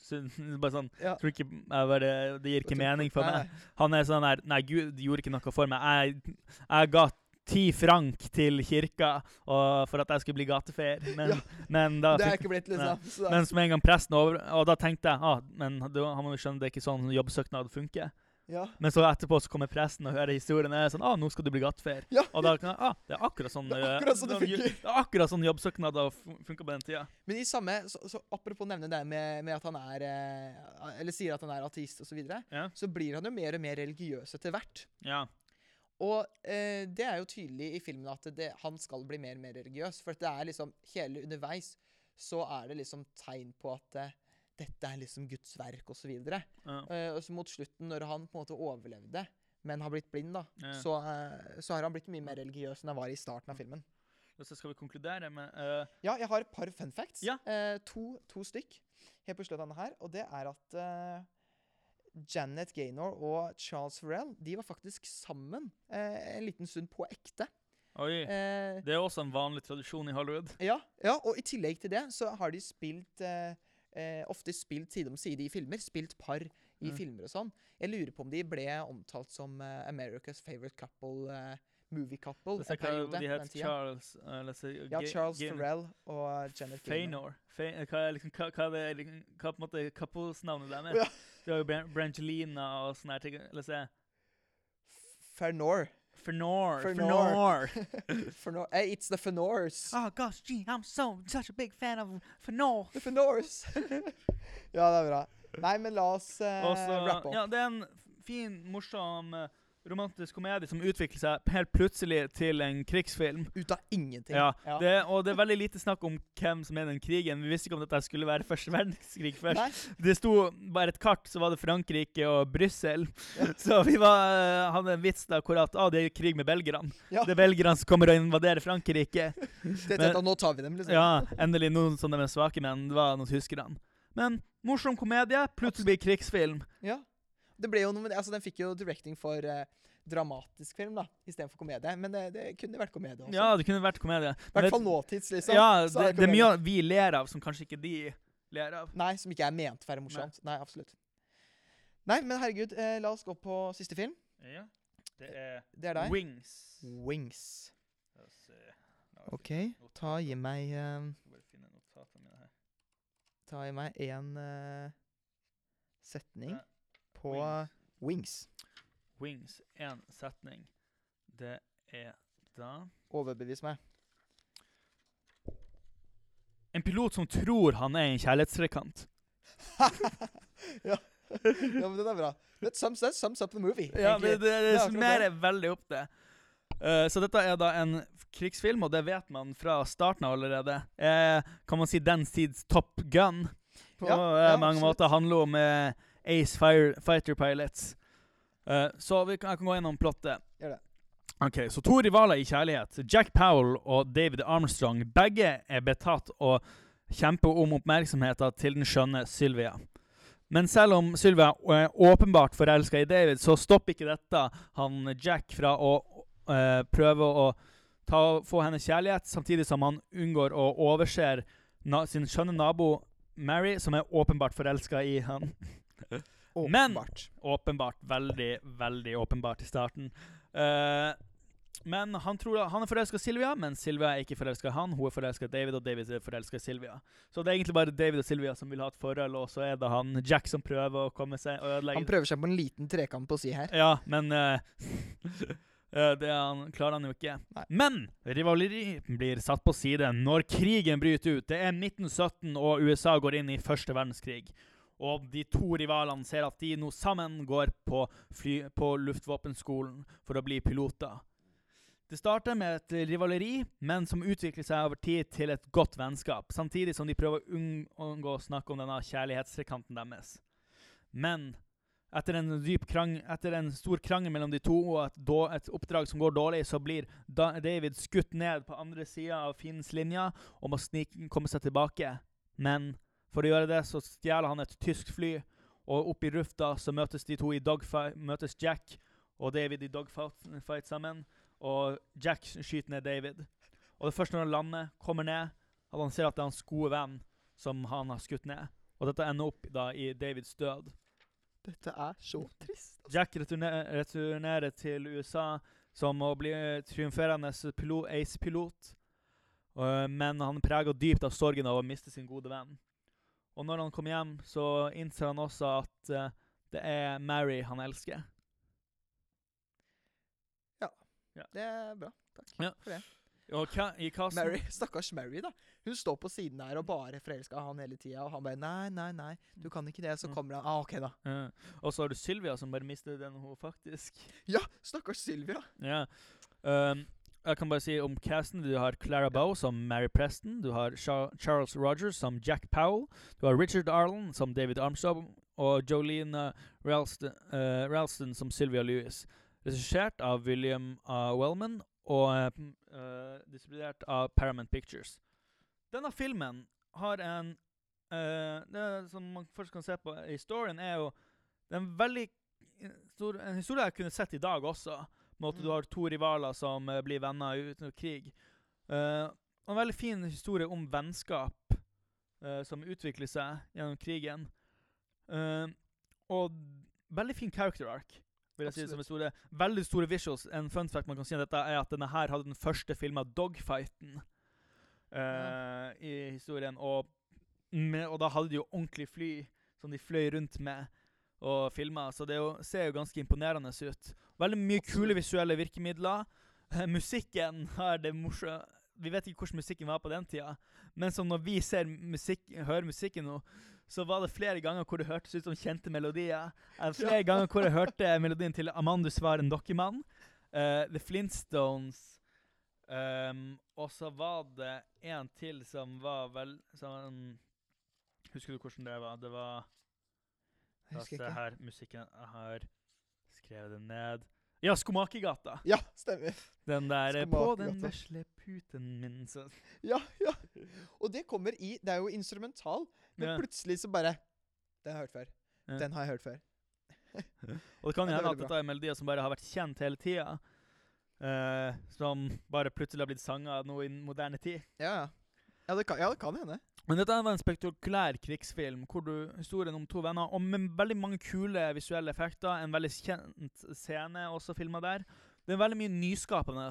Så, bare sånn, Ja. tror ikke, bare, Det gir ikke mening for Nei, meg. Han er sånn der Nei, Gud gjorde ikke noe for meg. Jeg, jeg ga ti frank til kirka for at jeg skulle bli gatefeier. Men, Ja. men da Det er ikke blitt, liksom. Men som en gang presten over Og da tenkte jeg ah, men da han man jo skjønne det er ikke sånn jobbsøknad funker. ja. Men så etterpå så kommer presten og hører historien. Og er sånn ah, 'Nå skal du bli gatefeier'. Ja. Og da kan jeg, ah, det er akkurat sånn Det er eh, akkurat sånn det funker. Det er akkurat sånn jobbsøknader funka på den tida. Men i samme, så, så apropos nevne det med, med at han er eh, Eller sier at han er ateist osv., så, videre, Ja. så blir han jo mer og mer religiøs etter hvert. Ja. Og eh, det er jo tydelig i filmen at det, han skal bli mer og mer religiøs. For det er liksom hele underveis så er det liksom tegn på at eh, dette er liksom Guds verk osv. Og, så ja. eh, og så mot slutten, når han på en måte overlevde, men har blitt blind, da, Ja. så, eh, så har han blitt mye mer religiøs enn han var i starten av filmen. Og så skal vi konkludere med uh... Ja, jeg har et par fun facts. Ja. Eh, to, to stykk helt på slutten av denne her. Og det er at eh, Janet Gaynor og Charles Farrell de var faktisk sammen eh, en liten stund på ekte. Oi. Eh, Det er også en vanlig tradisjon i Hollywood. ja, ja, og i tillegg til det så har de spilt eh, eh, ofte spilt side om side i filmer. Spilt par i Mm. filmer og sånn. Jeg lurer på om de ble omtalt som eh, America's favorite couple, eh, movie couple, jeg kan, periode. de het. Charles uh, Ja, Charles Farrell og Janet Faynor. Faynor. Hva er liksom, hva, hva er det liksom, hva på en måte couplesnavnet deres? Du har jo Brangelina og sånne her ting. La oss se. Fernor. Fenor. Fenor. Fenor. Eh, it's the Fenors. oh gosh, gee, I'm so such a big fan of Fenor. The Fenors. ja, det er bra. Nei, men la oss uh, Også, rappe opp. ja, det er en fin, morsom eh, romantisk komedie som utvikler seg helt plutselig til en krigsfilm. Ut av ingenting. Ja, Det, og det er veldig lite snakk om hvem som er i den krigen. Vi visste ikke om dette skulle være første verdenskrig først. Nei, Det sto bare et kart, så var det Frankrike og Brussel. Så vi var, eh, hadde en vits da hvor at ah, det er krig med belgerne. Ja. Det er belgerne som kommer og invaderer Frankrike. det, men- dette, nå tar vi dem, liksom. Ja, endelig noen sånne er svake, menn. det var noen tyskerne. Men morsom komedie, plutselig blir krigsfilm. Ja. Det ble jo noe. Altså, den fikk jo directing for uh, dramatisk film, da, istedenfor komedie. Men det, det kunne vært komedie også. Ja, det kunne vært komedie. I hvert fall nåtids, liksom. Ja, det, det, det er mye vi ler av som kanskje ikke de ler av. Nei, som ikke er ment å være morsomt. Nei, absolutt. Nei, men herregud, eh, la oss gå på siste film. Ja, det er Det er deg. Wings. Wings. OK, ta gi meg eh, her. Ta i meg én setning Ja, på Wings. Wings. Wings, én setning. Det er da Overbevis meg. En pilot som tror han er en kjærlighetstrekant. ja. ja, men den er bra. That sums, that sums up the movie. Ja, det, egentlig. det, det akkurat summerer veldig opp det. Uh, så dette er da en krigsfilm, og det vet man fra starten av allerede. Uh, kan man si den tids Top Gun. På Ja, uh, ja, mange absolutt. måter handler om eh, Ace Fire, Fighter Pilots. Uh, så vi kan, jeg kan gå gjennom plottet. Gjør det. Ok, Så to rivaler i kjærlighet, Jack Powell og David Armstrong, begge er betatt og kjemper om oppmerksomheten til den skjønne Sylvia. Men selv om Sylvia er åpenbart forelska i David, så stopper ikke dette han Jack fra å uh, prøve å ta, få hennes kjærlighet, samtidig som han unngår å overser sin skjønne nabo Mary, som er åpenbart forelska i han. Men- Åpenbart. Veldig, veldig åpenbart i starten. Uh, men han, tror, han er forelska i Sylvia, men Sylvia er ikke forelska i han. Hun er forelska i David, og David er forelska i Sylvia. Så det er egentlig bare David og Sylvia som vil ha et forhold, og så er det han Jack som prøver å komme seg og ødelegge Han prøver seg på en liten trekant på si her. Ja, men eh, Det han, klarer han jo ikke. Nei. Men rivaleri blir satt på side når krigen bryter ut. Det er 1917, og USA går inn i første verdenskrig. Og de to rivalene ser at de nå sammen går på, fly, på luftvåpenskolen for å bli piloter. Det starter med et rivaleri, men som utvikler seg over tid til et godt vennskap, samtidig som de prøver å unngå å snakke om denne kjærlighetstrekanten deres. Men etter en, krang, etter en stor krangel mellom de to og et, et oppdrag som går dårlig, så blir da David skutt ned på andre sida av fiendens linje og må snike, komme seg tilbake. Men for å gjøre det så stjeler han et tysk fly, og oppe i lufta så møtes de to i dogfight, møtes Jack og David i dogfight sammen. Og Jack skyter ned David. Og det første når han lander, kommer ned, at han ser at det er hans gode venn som han har skutt ned. Og dette ender opp da i Davids død. Dette er så trist. altså. Jack returner, returnerer til USA som å bli triumferende pilo- ace-pilot, men han er prega dypt av sorgen av å miste sin gode venn. Og når han kommer hjem, så innser han også at øh, det er Mary han elsker. Ja, Det er bra. Takk Ja. for det. Og hva, i casten Mary, Stakkars Mary, da. Hun står på siden her og bare forelska han hele tida. Og han bare Nei, nei, nei, du kan ikke det. Så Mm. kommer han. Ah, OK, da. Ja. Og så har du Sylvia, som bare mister den hun faktisk Ja, stakkars Sylvia. Ja. Um, jeg kan bare si om casten. Du har Clara Bow som Mary Preston. Du har Charles Rogers som Jack Powell. Du har Richard Arlen som David Armstrong. Og Jolene Ralston, uh, Ralston som Sylvia Lewis. Regissert av William uh, Wellman og uh, distribuert av Paramount Pictures. Denne filmen har en Det som man først kan se på historien, er jo Det er en veldig stor, en historie jeg kunne sett i dag også. Med at Mm. du har to rivaler som eh, blir venner uten krig. Uh, en veldig fin historie om vennskap uh, som utvikler seg gjennom krigen. Uh, og veldig fin character arc. Vil jeg si det som store, veldig store visuals. En fun fact man kan si om dette, er at denne her hadde den første filma dogfighten eh, i historien. Og, med, og da hadde de jo ordentlig fly som de fløy rundt med og filmer, så det jo, ser jo ganske imponerende ut. Veldig mye kule visuelle virkemidler. Musikken har det morsomt Vi vet ikke hvordan musikken var på den tida, men som når vi ser musikk, hører musikken nå, så var det flere ganger hvor det hørtes ut som kjente melodier. Flere ganger hvor jeg hørte melodien til 'Amandus var en dokkemann', uh, The Flintstones um, Og så var det en til som var vel sånn Husker du hvordan det var? Det var La oss se her. Musikken har skrevet den ned. Ja, Skomakergata. Ja, stemmer. Den der eh, På den vesle puten min så Ja, ja. Og det kommer i Det er jo instrumental, men Ja. plutselig så bare Den har jeg hørt før. Ja. Den har jeg hørt før. Og det kan hende Ja, at dette er melodier som bare har vært kjent hele tida. Uh, som bare plutselig har blitt sanga nå i moderne tid. Ja, ja. Ja, det kan, ja, det kan hende. Men dette var en spektakulær krigsfilm hvor du historien om to venner, og med veldig mange kule visuelle effekter. En veldig kjent scene også filma der. Det er veldig mye nyskapende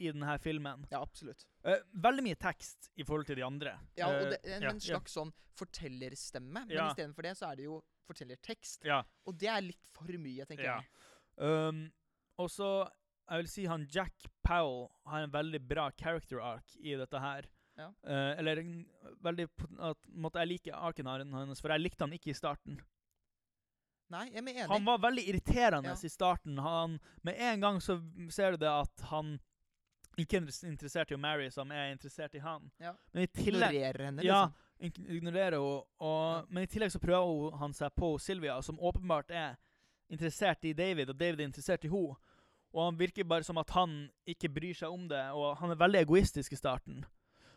i denne filmen. Ja, absolutt. Eh, veldig mye tekst i forhold til de andre. Ja, og det det, en, ja, slags sånn fortellerstemme. Men Ja. istedenfor det så er det jo fortellertekst. Ja. Og det er litt for mye, tenker Ja. jeg. Um, og så jeg vil si han Jack Powell har en veldig bra character arc i dette her. Ja. Uh, eller veldig at, måtte jeg like Akenaren hans, for jeg likte han ikke i starten. Nei, jeg er enig. Han var veldig irriterende Ja. i starten. Han, med en gang så ser du det at han ikke er interessert i å marry, som er interessert i han. Ja. Men i tillegg Ignorerer henne, liksom. Ja, ignorerer hun. Og. Men i tillegg så prøver han seg på Sylvia, som åpenbart er interessert i David, og David er interessert i henne. Og han virker bare som at han ikke bryr seg om det, og han er veldig egoistisk i starten.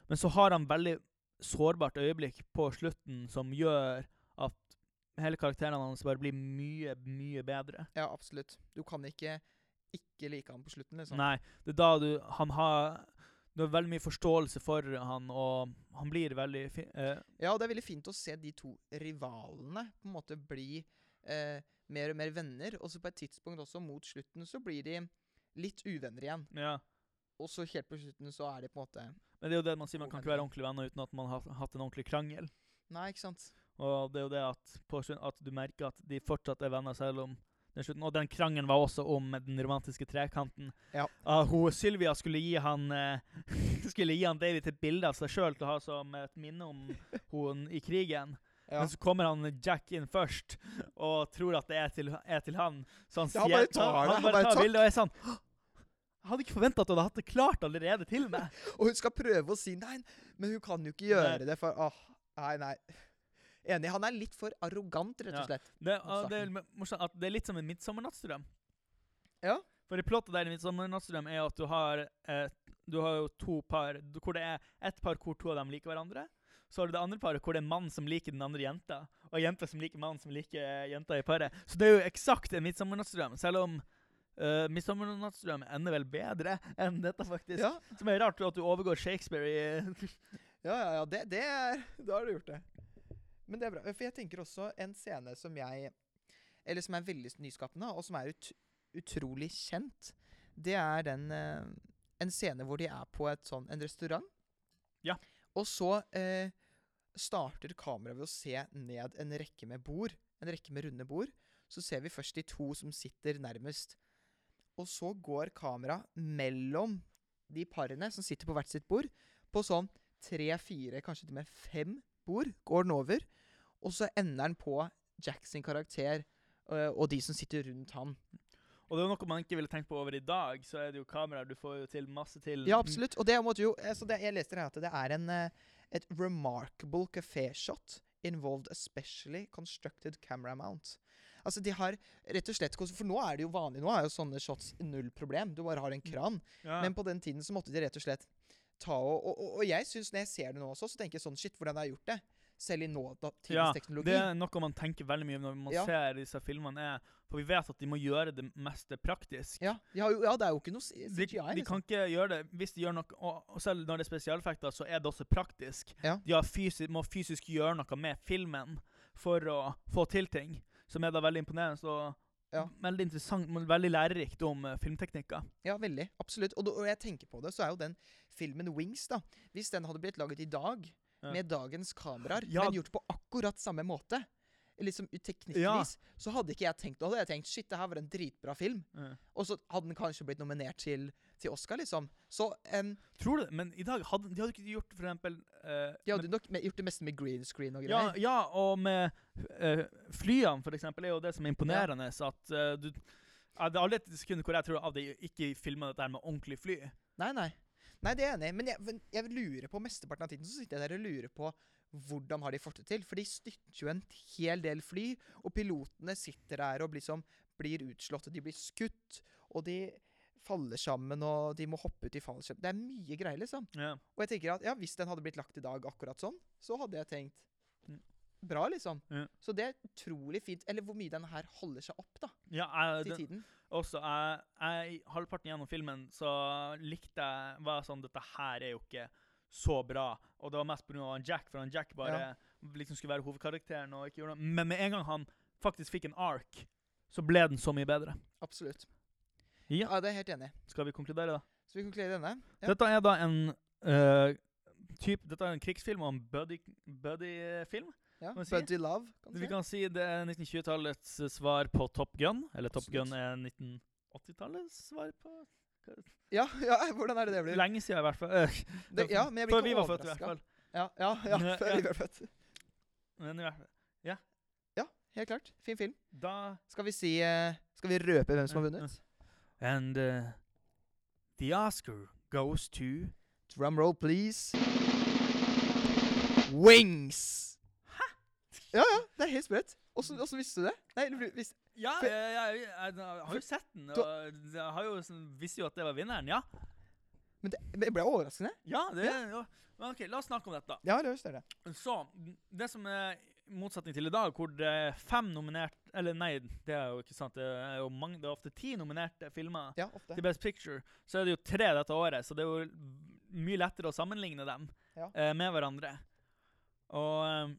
Men så har han veldig sårbart øyeblikk på slutten som gjør at hele karakteren hans bare blir mye, mye bedre. Ja, absolutt. Du kan ikke ikke like han på slutten, liksom. Nei, det er da du Han har Du har veldig mye forståelse for han, og han blir veldig fin. eh, Ja, og det er veldig fint å se de to rivalene på en måte bli eh, mer og mer venner. Og så på et tidspunkt også, mot slutten, så blir de litt uvenner igjen. Ja. Og så helt på slutten så er de på en måte Men det er jo det man sier, man kan ikke være ordentlige venner uten at man har hatt en ordentlig krangel. Nei, ikke sant? Og det er jo det at, på, at du merker at de fortsatt er venner selv om den slutten. Og den krangelen var også om den romantiske trekanten. Ja. Uh, hun, Sylvia skulle gi han uh, Skulle gi han David et bilde av seg sjøl til å ha som et minne om hun i krigen. Ja. Men så kommer han Jack inn først og tror at det er til, er til han. Så han, han sier- bare tar han, Han, han bare tar tar- bildet og er sånn «Hå! Jeg hadde ikke forventa at hun hadde hatt det klart allerede til meg. Og hun skal prøve å si nei, men hun kan jo ikke gjøre det, for åh, nei, nei. Enig. Han er litt for arrogant, rett og slett. Det, Mot ah, det er morsomt at det er litt som en midtsommernattsdrøm. Ja. For i plottet der i midtsommernattsdrøm er at du har eh, Du har jo to par hvor det er ett par hvor to av dem liker hverandre. Så har du det andre paret hvor det er mann som liker den andre jenta, og jenta som liker mannen som liker eh, jenta i paret. Så det er jo eksakt en midtsommernattsdrøm, selv om uh, midtsommernattsdrøm ender vel bedre enn dette, faktisk. Ja, Som er rart at du overgår Shakespeare i ja, ja. ja det, det er Da har du gjort det. Men det er bra. For jeg tenker også en scene som jeg Eller som er veldig nyskapende, og som er ut, utrolig kjent. Det er den uh, En scene hvor de er på et sånn, en restaurant. Ja. Og så uh, starter kameraet ved å se ned en rekke med bord. En rekke med runde bord. Så ser vi først de to som sitter nærmest. Og så går kamera mellom de parene som sitter på hvert sitt bord, på sånn tre, fire, kanskje til og med fem bord, går den over. Og så ender den på Jacks karakter øh, og de som sitter rundt han. Og det er noe man ikke ville tenkt på over i dag, så er det jo kameraer. Du får jo til masse til. Ja, absolutt. Og det måtte jo altså det, Jeg leste her at det er en, eh, et remarkable café shot involved especially constructed camera mount. Altså, de har rett og slett For nå er det jo vanlig. Nå er jo sånne shots null problem. Du bare har en kran. Ja. Men på den tiden så måtte de rett og slett ta og Og, og, og jeg syns, når jeg ser det nå også, så tenker jeg sånn Shit, hvordan har jeg gjort det? Selv i nåtidens Ja, teknologi. Det er noe man tenker veldig mye når man Ja. ser disse filmene. Er, for vi vet at de må gjøre det meste praktisk. Ja, de har jo, ja, det er jo ikke noe CGI. De, de liksom. kan ikke gjøre det Hvis de gjør noe Og, og selv når det er spesialeffekter, så er det også praktisk. Ja. De har fysi må fysisk gjøre noe med filmen for å få til ting, som er da veldig imponerende. Og Ja. veldig interessant, men veldig lærerikt om uh, filmteknikker. Ja, veldig. Absolutt. Og, og jeg tenker på det, så er jo den filmen Wings, da Hvis den hadde blitt laget i dag. Med dagens kameraer, Ja. men gjort på akkurat samme måte, liksom Ja. teknikkvis, så hadde ikke jeg tenkt Da hadde jeg tenkt shit, det her var en dritbra film. Eh. Og så hadde den kanskje blitt nominert til, til Oscar, liksom. Så um, Tror du det? Men i dag hadde de hadde ikke gjort for eksempel eh, de hadde nok me- gjort det meste med green screen og greier. ja, og med uh, flyene, for eksempel, er jo det som er imponerende. At uh, du ja, Det er aldri et sekund hvor jeg tror at de ikke filma dette her med ordentlig fly. Nei, nei. Nei, det er jeg enig i. Men jeg, jeg lurer på mesteparten av tiden så sitter jeg der og lurer på hvordan har de fått det til. For de styrter jo en hel del fly, og pilotene sitter der og liksom blir utslått, og de blir skutt, og de faller sammen, og de må hoppe ut i fallskjerm. Det er mye greier, liksom. Ja. Og jeg tenker at ja, hvis den hadde blitt lagt i dag akkurat sånn, så hadde jeg tenkt Mm. Bra, liksom. Ja. Så det er utrolig fint. Eller hvor mye den her holder seg opp, da, ja jeg, til den, tiden. Også, jeg, jeg, halvparten gjennom filmen så likte jeg var sånn Dette her er jo ikke så bra. Og det var mest pga. Jack, for han Jack bare liksom skulle være hovedkarakteren. og ikke gjorde noe. Men med en gang han faktisk fikk en ark, så ble den så mye bedre. Absolutt. Ja. Ja, det er helt enig. Skal vi konkludere, da? Skal vi konkludere denne. Ja. Dette er da en uh, typ, Dette er en krigsfilm og en buddy-film. Buddy Ja, Kan si? Buddy Love, kan vi si. kan si det er 1920-tallets svar på Top Gun. Eller Top Absolutt. Gun er 1980-tallets svar på Ja, ja, hvordan er det det blir? Lenge siden, i hvert fall. Øh, Det, ja, men jeg blir Før ikke vi var født, i hvert overraska. fall. Ja, ja, ja, Ja, før ja. vi var født. Men i hvert fall. Ja, helt klart. Fin film. Da Skal vi si eh, Skal vi røpe hvem som har vunnet? And uh, the Oscar goes to Drum roll, please. Wings! Ja, ja, det er helt sprøtt. Åssen visste du det? Nei, eller vis- Ja, jeg, jeg, jeg, jeg har jo sett den, og jeg har jo, visste jo at det var vinneren. Ja, Men det, det ble overraskende. ja, det, ja. Men ok, La oss snakke om dette. Ja, løs det. Så, det som er motsetning til i dag, hvor det er fem nominert Eller nei, det er jo ikke sant. Det er jo mange, det er ofte ti nominerte filmer Ja, ofte. til Best Picture. Så er det jo tre dette året, så det er jo mye lettere å sammenligne dem Ja. eh, med hverandre. Og eh,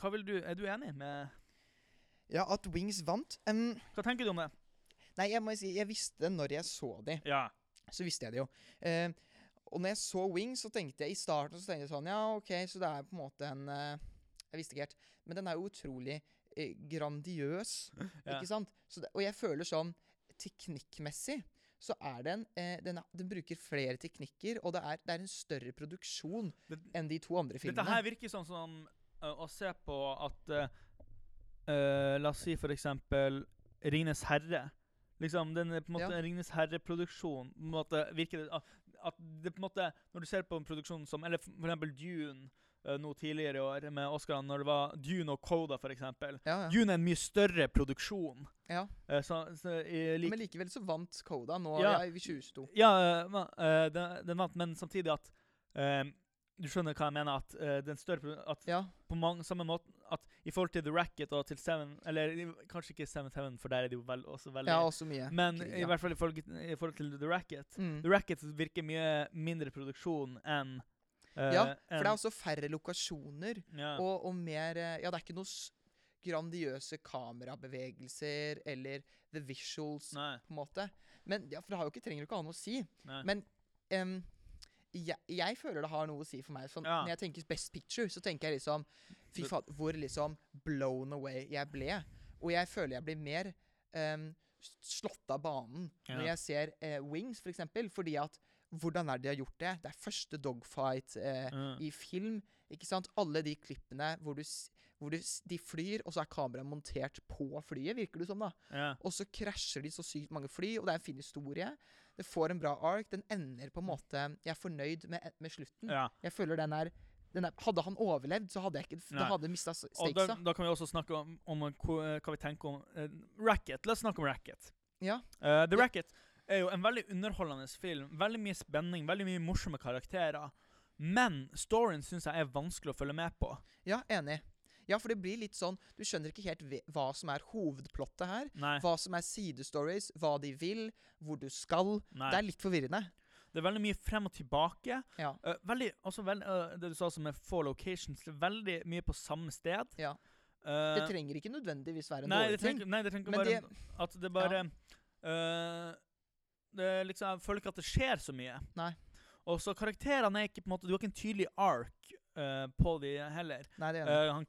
hva vil du Er du enig med Ja, at Wings vant Um, Hva tenker du om det? Nei, jeg må si, jeg visste når jeg så de. Ja. Så visste jeg det jo. Uh, og når jeg så Wings, så tenkte jeg i starten så tenkte jeg sånn Ja, OK, så det er på en måte en uh, Jeg visste ikke helt. Men den er jo utrolig uh, grandiøs, Ja. ikke sant? Så det, og jeg føler sånn Teknikkmessig så er den, eh, den, den bruker flere teknikker, og det er, det er en større produksjon Det, enn de to andre filmene. Dette her virker sånn som å se på at uh, uh, La oss si for eksempel Ringenes herre. Liksom, den er på en måte Ja. Ringenes herre-produksjon. Virker det at, det på en måte Når du ser på en produksjon som Eller for eksempel Dune uh, nå tidligere i år med Oscar, når det var Dune og Coda, eksempel. ja, ja. Dune er en mye større produksjon. ja. Uh, så, så i like Men likevel så vant Coda nå Ja. i 2022. Ja, uh, uh, den, den vant, men samtidig at uh, Du skjønner hva jeg mener? At uh, den større At Ja. på mange, samme måte at i forhold til The Racket og til Seven Eller kanskje ikke Seven Heaven, for der er det jo vel, også veldig ja, også mye. Men krig, i hvert fall i forhold, i forhold til The Racket. Mm. The Racket virker mye mindre produksjon enn uh, Ja, For en, det er også færre lokasjoner, ja. og, og mer eh, Ja, det er ikke noe grandiøse kamerabevegelser eller the visuals, Nei. på en måte. Men ja, For det har jo ikke, trenger jo ikke ha noe å si. nei. Men em, jeg, jeg føler det har noe å si for meg. Sånn, Ja. Når jeg tenker Best Picture, så tenker jeg liksom Fy faen, hvor liksom blown away jeg ble. Og jeg føler jeg blir mer um, slått av banen når jeg ser uh, Wings, for eksempel, fordi at hvordan er det de har gjort det? Det er første dogfight eh, Mm. i film. Ikke sant? Alle de klippene hvor, du, hvor du, de flyr, og så er kameraet montert på flyet, virker det som. da. ja. Og så krasjer de så sykt mange fly, og det er en fin historie. Det får en bra ark. Den ender på en måte Jeg er fornøyd med, med slutten. ja. Jeg føler den er, den er Hadde han overlevd, så hadde jeg ikke Nei. Da hadde mista stakesa. da, da kan vi også snakke om, om hva, hva vi tenker om uh, Racket. La oss snakke om Racket. Ja. Uh, The Ja. Racket er jo en veldig underholdende film. Veldig mye spenning, veldig mye morsomme karakterer. Men storyen syns jeg er vanskelig å følge med på. ja, enig. Ja, for det blir litt sånn Du skjønner ikke helt hva som er hovedplottet her. Nei. Hva som er sidestories, hva de vil, hvor du skal. nei. Det er litt forvirrende. Det er veldig mye frem og tilbake. Ja. Uh, veldig, også veld, uh, det du sa som er four locations, det er veldig mye på samme sted. Ja. Uh, Det trenger ikke nødvendigvis være en nei, dårlig ting. nei, det trenger ikke bare det At det bare eh, det liksom, Jeg føler ikke at det skjer så mye. Nei. Og så karakterene er ikke på en måte Du har ikke en tydelig ark eh, på de heller. Nei, det er. Eh, han,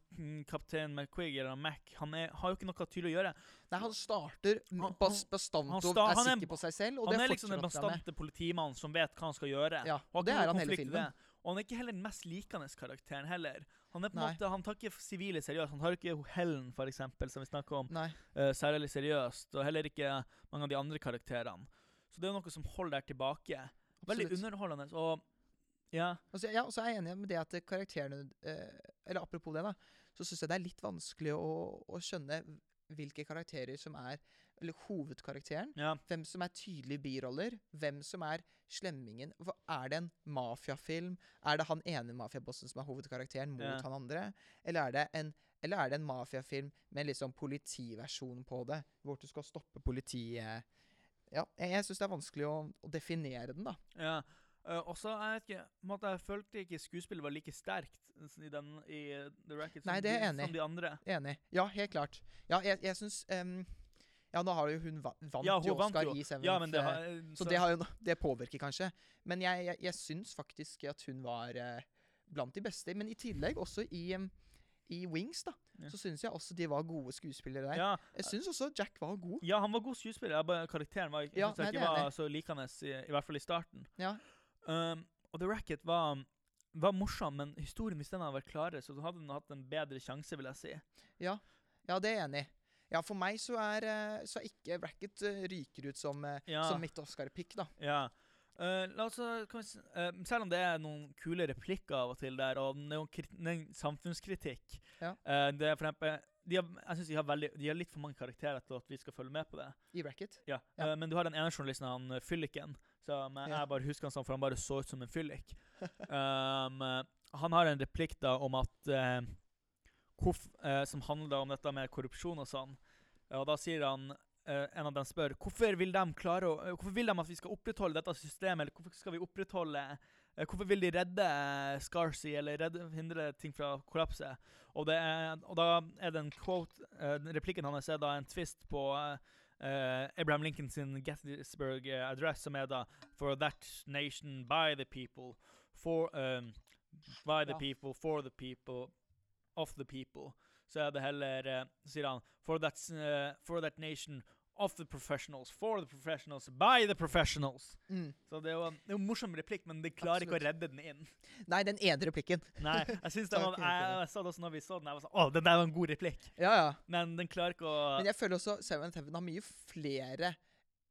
kaptein McQuig, eller Mac, han er, har jo ikke noe tydelig å gjøre. Nei, han starter Han- bas og sta- er er- sikker på seg selv, og han det er liksom den bastante politimannen som vet hva han skal gjøre. Ja, Og og det er han hele filmen. Og han er ikke heller den mest likende karakteren heller. Han er på en Nei. måte, han tar ikke sivile seriøst. Han tar ikke Helen, for eksempel, som vi snakker om, eh, særlig seriøst. Og heller ikke mange av de andre karakterene. Så det er noe som holder der tilbake. Veldig Absolutt. underholdende. Og ja, Altså, ja, og så er jeg enig med det at karakterene eh, Eller apropos det, da, så syns jeg det er litt vanskelig å, å skjønne hvilke karakterer som er Eller hovedkarakteren. ja, Hvem som er tydelige biroller. Hvem som er slemmingen. Er det en mafiafilm? Er det han ene mafiabossen som er hovedkarakteren, mot Ja. han andre? Eller er det en eller er det en mafiafilm med en litt sånn politiversjon på det? Hvor du skal stoppe politiet Ja, jeg, jeg syns det er vanskelig å, å definere den, da. ja. Eh, og så jeg vet ikke, måtte jeg følte ikke skuespillet var like sterkt i, den, i eh, The Racket som, Nei, det er de, enig som de andre. Enig. Ja, helt klart. Ja, jeg, jeg syns um, Ja, nå har jo hun vant Ja, hun jo Oscar i Seventh. Ja, det eh, har, så det, har jo, det påvirker kanskje. Men jeg, jeg, jeg syns faktisk at hun var uh, blant de beste. Men i tillegg også i, um, i Wings, da, Ja. så syns jeg også de var gode skuespillere der. ja, Jeg syns også Jack var god. ja, han var god skuespiller. Bare, karakteren var, jeg Ja, synes nei, ikke var så likende, i, i hvert fall i starten. Ja. Um, og The Racket var, var morsom, men historien hvis den hadde vært klarere, så hadde den hatt en bedre sjanse, vil jeg si. Ja, ja det er jeg enig i. Ja, for meg så er, eh, så er ikke Racket eh, ryker ut som, eh, Ja. som mitt Oscar-pick, da. Ja. Uh, kan vi, eh, selv om det er noen kule replikker av og til der, og det er jo krit- det er en samfunnskritikk Ja. uh, Det er for eksempel de har, jeg synes de har, veldig, de har litt for mange karakterer til at vi skal følge med på det. I Racket. Ja, Ja. Men du har den ene journalisten, han fylliken, som men jeg bare husker han sånn, for han bare så ut som en fyllik. um, han har en replikk da om at uh, hvorf, uh, Som handler om dette med korrupsjon og sånn. Og da sier han Uh, En av dem spør hvorfor vil de klare å, uh, Hvorfor vil de at vi skal opprettholde dette systemet, eller hvorfor skal vi opprettholde uh, Hvorfor vil de redde Scarsy, eller redde, hindre ting fra å kollapse? Og, det og da er den quote Replikken hans er da en twist på eh, eh, Abraham Lincoln sin Gettysburg eh, Address, som er da For that nation, by the people, for um, By the Ja. people, for the people, of the people. Så er det heller uh, sier han For that, uh, for that nation, of the professionals, for the professionals, by the professionals. Mm. Så det er jo en, det er en morsom replikk, men de klarer ikke å redde den inn. Nei, den ene replikken. Nei, jeg synes det var, jeg, jeg sa det også når vi så den. Jeg var sånn Å, den der var en god replikk. Ja, ja. Men den klarer ikke å Men jeg føler også Seven Heaven har mye flere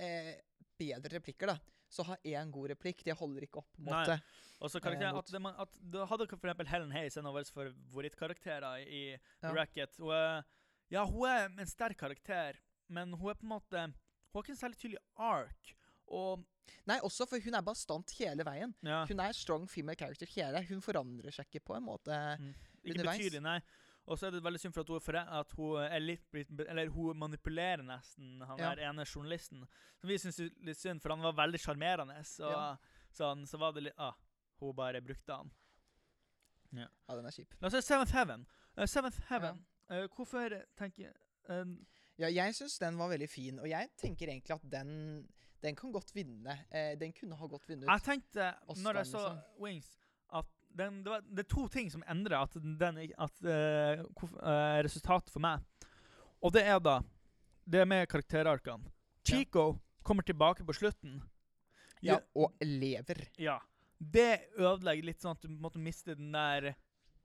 eh, bedre replikker, da. Så ha én god replikk, det holder ikke opp, en Nei. måte. Og så karakterer Eh, at, det, man- at du hadde for eksempel Helen Hayes, en av våre favorittkarakterer i Ja. Racket. Hun ja, hun er en sterk karakter, men hun er på en måte Hun har ikke en særlig tydelig ark. Og Nei, også for hun er bastant hele veien. ja, Hun er strong female character hele. Hun forandrer seg ikke på en måte. mm, ikke underveis. betydelig, nei. Og så er det veldig synd for at hun, for det, at hun er litt Eller hun manipulerer nesten han Ja. der ene journalisten. Som vi syns er litt synd, for han var veldig sjarmerende. Så, Ja. så, så var det litt Ah, hun bare brukte han. Ja, den er kjip. La oss se Seventh Heaven. Uh, Seventh Heaven. Uh, hvorfor tenker eh, Ja, jeg syns den var veldig fin, og jeg tenker egentlig at den Den kan godt vinne. Eh, den kunne ha godt vunnet. Jeg tenkte, Oscar, når jeg så liksom. Wings, at den, det, var, det er to ting som endrer at den, at, uh, resultatet for meg. Og det er da Det er med karakterarkene. Chico kommer tilbake på slutten. ja, og lever. ja. Det ødelegger litt sånn at du måtte miste den der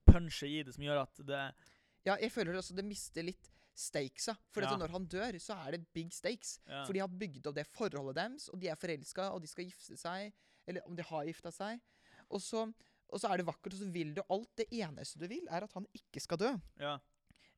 punchet i det som gjør at det Ja, jeg føler også det mister litt stakesa. For Ja. at når han dør, så er det big stakes. ja. For de har bygd opp det forholdet deres, og de er forelska, og de skal gifte seg. Eller om de har gifta seg. Og så, og så er det vakkert, og så vil du alt. Det eneste du vil, er at han ikke skal dø. ja.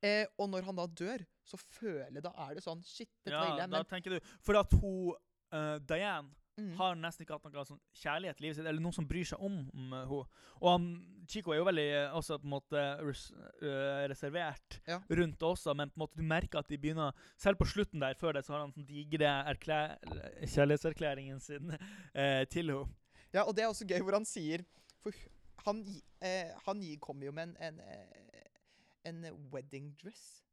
Eh, og når han da dør, så føler Da er det sånn Shit, dette var ja, ille. da Men tenker du For at hun uh, Diane mm, har nesten ikke hatt noe sånn kjærlighet i livet sitt, eller noen som bryr seg om henne. Og han, Chico er jo veldig eh, også på en måte res, uh, reservert Ja. rundt det også, men på en måte du merker at de begynner Selv på slutten der, før det, så har han sånn digre kjærlighetserklæringen sin eh, til henne. Ja, og det er også gøy hvor han sier For han, eh, han kommer jo med en, en, eh, en wedding dress.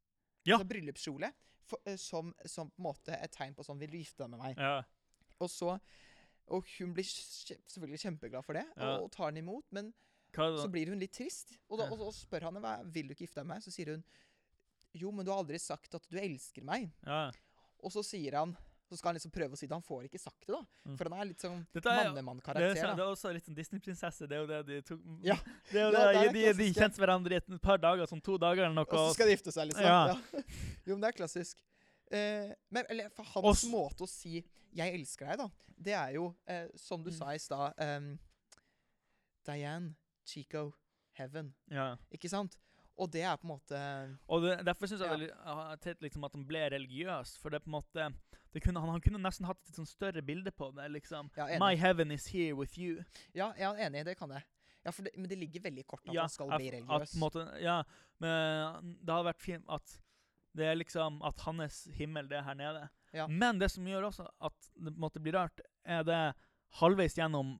Ja. Altså bryllupskjole. For, eh, som, som på en måte et tegn på sånn Vil du gifte deg med meg? Ja. Og så Og hun blir selvfølgelig kjempeglad for det, Ja. og tar den imot. Men så blir hun litt trist. Og, da, og så spør han henne vil du ikke gifte deg med meg. Så sier hun jo, men du har aldri sagt at du elsker meg. Ja. Og så sier han så skal han liksom prøve å si det. Han får ikke sagt det, da. Mm. For han er litt sånn Dette er Det mannemann-karakter. sånn- det er også litt sånn Disney-prinsesse. Det er jo det de tok Ja. Det er jo det, det er de, de kjente hverandre i et par dager, sånn to dager eller noe. Og så skal de gifte seg, liksom. Ja. Ja. Jo, men det er klassisk. Eh, men eller, for hans Og måte å si 'jeg elsker deg', da, det er jo, eh, som du Mm. sa i stad um, Diane, Chico, Heaven. ja. Ikke sant? Og det er på en måte Og det, derfor syns jeg Ja. det er liksom at han ble religiøs. For det er på en måte det kunne, han, han kunne nesten hatt et sånn større bilde på det. liksom. Ja. My heaven is here with you. Ja, jeg er enig, det kan jeg. Ja, det, Men det ligger veldig kort at Ja, han skal at- bli religiøs. At, måte, ja, men det hadde vært fint at det er liksom at hans himmel, det er her nede. Ja. Men det som gjør også at det måte blir rart, er det halvveis gjennom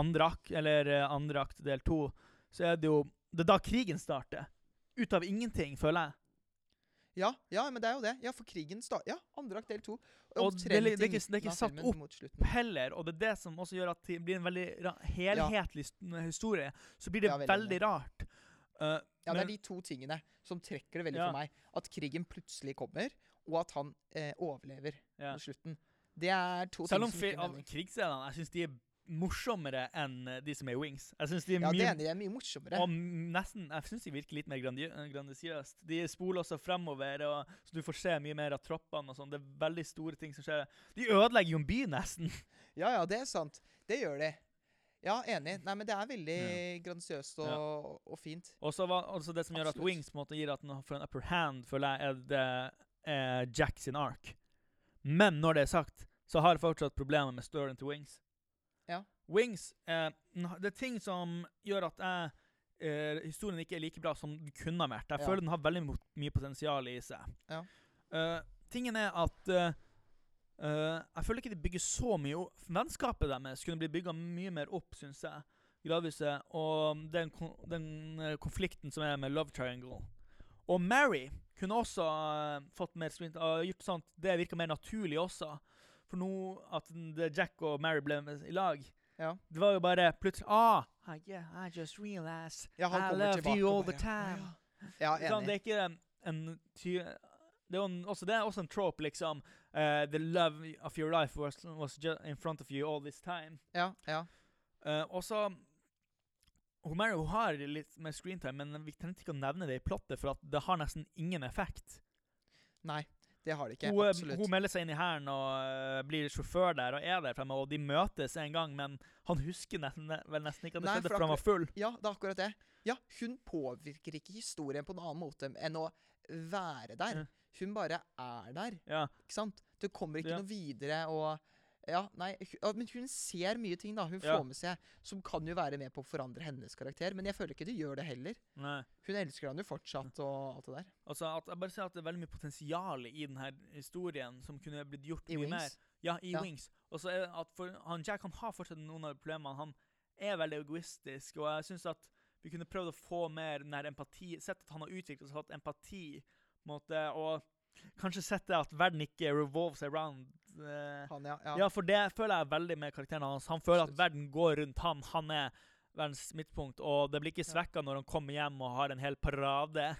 andre akt, eller eh, andre akt del to, så er det jo Det er da krigen starter. Ut av ingenting, føler jeg. Ja, ja, men det er jo det. Ja, for krigen starter Ja, andre akt del to. Og det det er ikke- det er ikke satt opp heller, og det er det som også gjør at det blir en veldig helhetlig ja. historie. Så blir det Ja, veldig veldig rart. Uh, Ja, det er de to tingene som trekker det veldig Ja. for meg. At krigen plutselig kommer, og at han eh, overlever ja. på slutten. Det er to Selv om ting som ikke av mening. krigsscenene Jeg syns de er morsommere enn eh, de som er Wings. Jeg synes de er Ja, mye. Det er mye morsommere. Og nesten, jeg syns de virker litt mer grandi grandisiøst. De spoler også fremover, og, så du får se mye mer av troppene. og sånn. Det er veldig store ting som skjer. De ødelegger jo en by, nesten. Ja, ja, det er sant. Det gjør de. Ja, enig. Nei, men det er veldig gransiøst og, og fint. Og så altså det som gjør at Wings på en måte gir at den får en upper hand, føler jeg, er det er Jack sin ark. Men når det er sagt, så har jeg fortsatt problemer med storyen til Wings. Ja. Wings eh, Det er ting som gjør at jeg eh, historien ikke er like bra som den kunne ha vært. Jeg Ja. føler den har veldig mye potensial i seg. Ja. Eh, tingen er at eh, Jeg føler ikke de bygger så mye opp. Vennskapet deres kunne bli bygga mye mer opp, syns jeg. Gradvis. eh, Og den, den eh, konflikten som er med Love Triangle. Og Mary kunne også uh, fått mer sprint. uh, gjort sånn at det virka mer naturlig også. For nå at Jack og Mary ble i lag Ja. Det var jo bare plutselig Ah, I- yeah, I just realized Ja, I love you all the time. Ja, Ja, enig. Sånn, det er ikke en, en det er, en, også, det er også en trope, liksom. Uh, the love of your life was, was just in front of you all this time. Ja, ja. Uh, og så hun, har litt mer screentime, men vi trengte ikke å nevne det i plottet, for det har nesten ingen effekt. Nei, det har det ikke. hun, eh, Absolutt. hun melder seg inn i hæren og uh, blir sjåfør der og er der fremme, og de møtes en gang, men han husker nesten, vel nesten ikke at det Nei, skjedde, for for han var full. Ja, det er akkurat det. Ja, hun påvirker ikke historien på en annen måte enn å være der. Ja. Hun bare er der, Ja. ikke sant? Det kommer ikke Ja. noe videre og Ja, nei, men hun ser mye ting, da. Hun Ja. får med seg som kan jo være med på å forandre hennes karakter. Men jeg føler ikke det gjør det heller. Nei. Hun elsker han jo fortsatt og alt det der. Altså, at, jeg bare ser at det er veldig mye potensial i denne historien som kunne blitt gjort I mye mer. Ja, i Ja. Wings. Og så er at for han Jack han har fortsatt noen av problemene. Han er veldig egoistisk, og jeg syns at vi kunne prøvd å få mer den her empati Sett at han har utviklet seg, hatt empati, måte, og kanskje sett det at verden ikke revolves around eh, Han, ja. ja. ja. for det føler jeg veldig med karakteren hans. Han føler at verden går rundt han. Han er verdens midtpunkt, og det blir ikke svekka når han kommer hjem og har en hel parade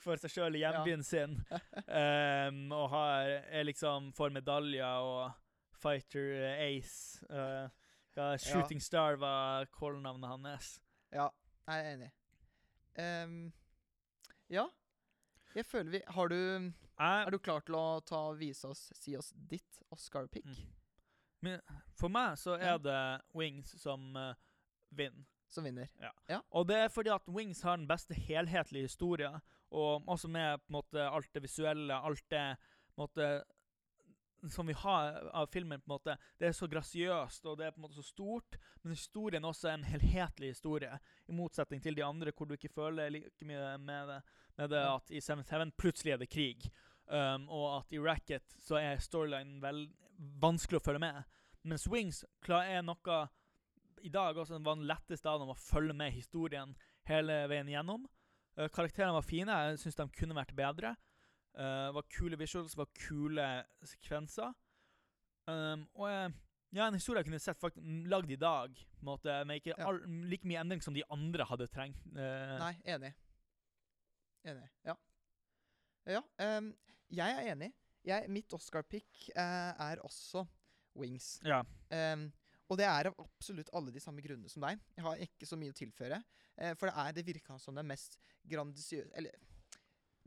for seg sjøl i hjembyen sin. um, og har, er liksom får medaljer og Fighter uh, Ace. uh, ja, Shooting Star var callnavnet hans. ja. Jeg er enig. Um, ja. Jeg føler vi Har du Jeg, Er du klar til å ta vise oss Si oss ditt Oscar-pick? Mm. men for meg så er det Wings som uh, vinner. Som vinner. Ja. Og det er fordi at Wings har den beste helhetlige historien, og også med på en måte alt det visuelle, alt det på en måte, som vi har av filmen. på en måte, Det er så grasiøst og det er på en måte så stort, men historien også er en helhetlig historie. I motsetning til de andre, hvor du ikke føler like mye med det, med det at i Seventh Heaven plutselig er det krig, um, og at i Racket så er storylinen vel vanskelig å følge med. Mens Wings er noe i dag også var den letteste av dem å følge med historien hele veien gjennom. Uh, karakterene var fine. Jeg syns de kunne vært bedre. Uh, var kule visuals, var kule sekvenser. Um, og jeg- ja, en historie jeg kunne sett faktisk lagd i dag, på måte, med ikke Ja. all, like mye endring som de andre hadde trengt. Uh, Nei, enig. Enig. Ja. Ja, um, jeg er enig. Jeg, mitt Oscar-pick er også Wings. Ja. Um, og det er av absolutt alle de samme grunnene som deg. Jeg har ikke så mye å tilføre. for det er det virka som det mest grandisiøse Eller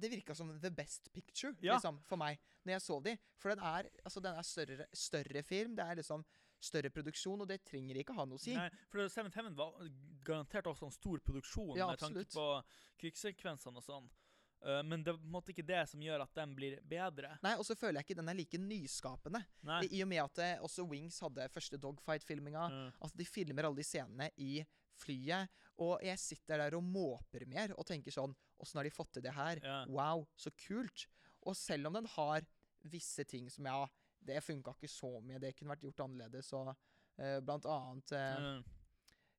det virka som the best picture Ja. liksom, for meg når jeg så de. For den er, altså, den er større, større film. Det er liksom større produksjon, og det trenger ikke ha noe å si. Nei, for Seventh Heaven var garantert også en stor produksjon Ja, med tanke på krigssekvensene og sånn. Uh, men det er på en måte ikke det som gjør at den blir bedre. Nei, Og så føler jeg ikke den er like nyskapende. Nei. I, og med at det, også Wings hadde første dogfight-filminga. at Altså, de filmer alle de scenene i flyet. Og jeg sitter der og måper mer og tenker sånn Åssen har de fått til det her? Ja. Wow, så kult. Og selv om den har visse ting som ja, det funka ikke så mye, det kunne vært gjort annerledes, og uh, blant annet uh, mm.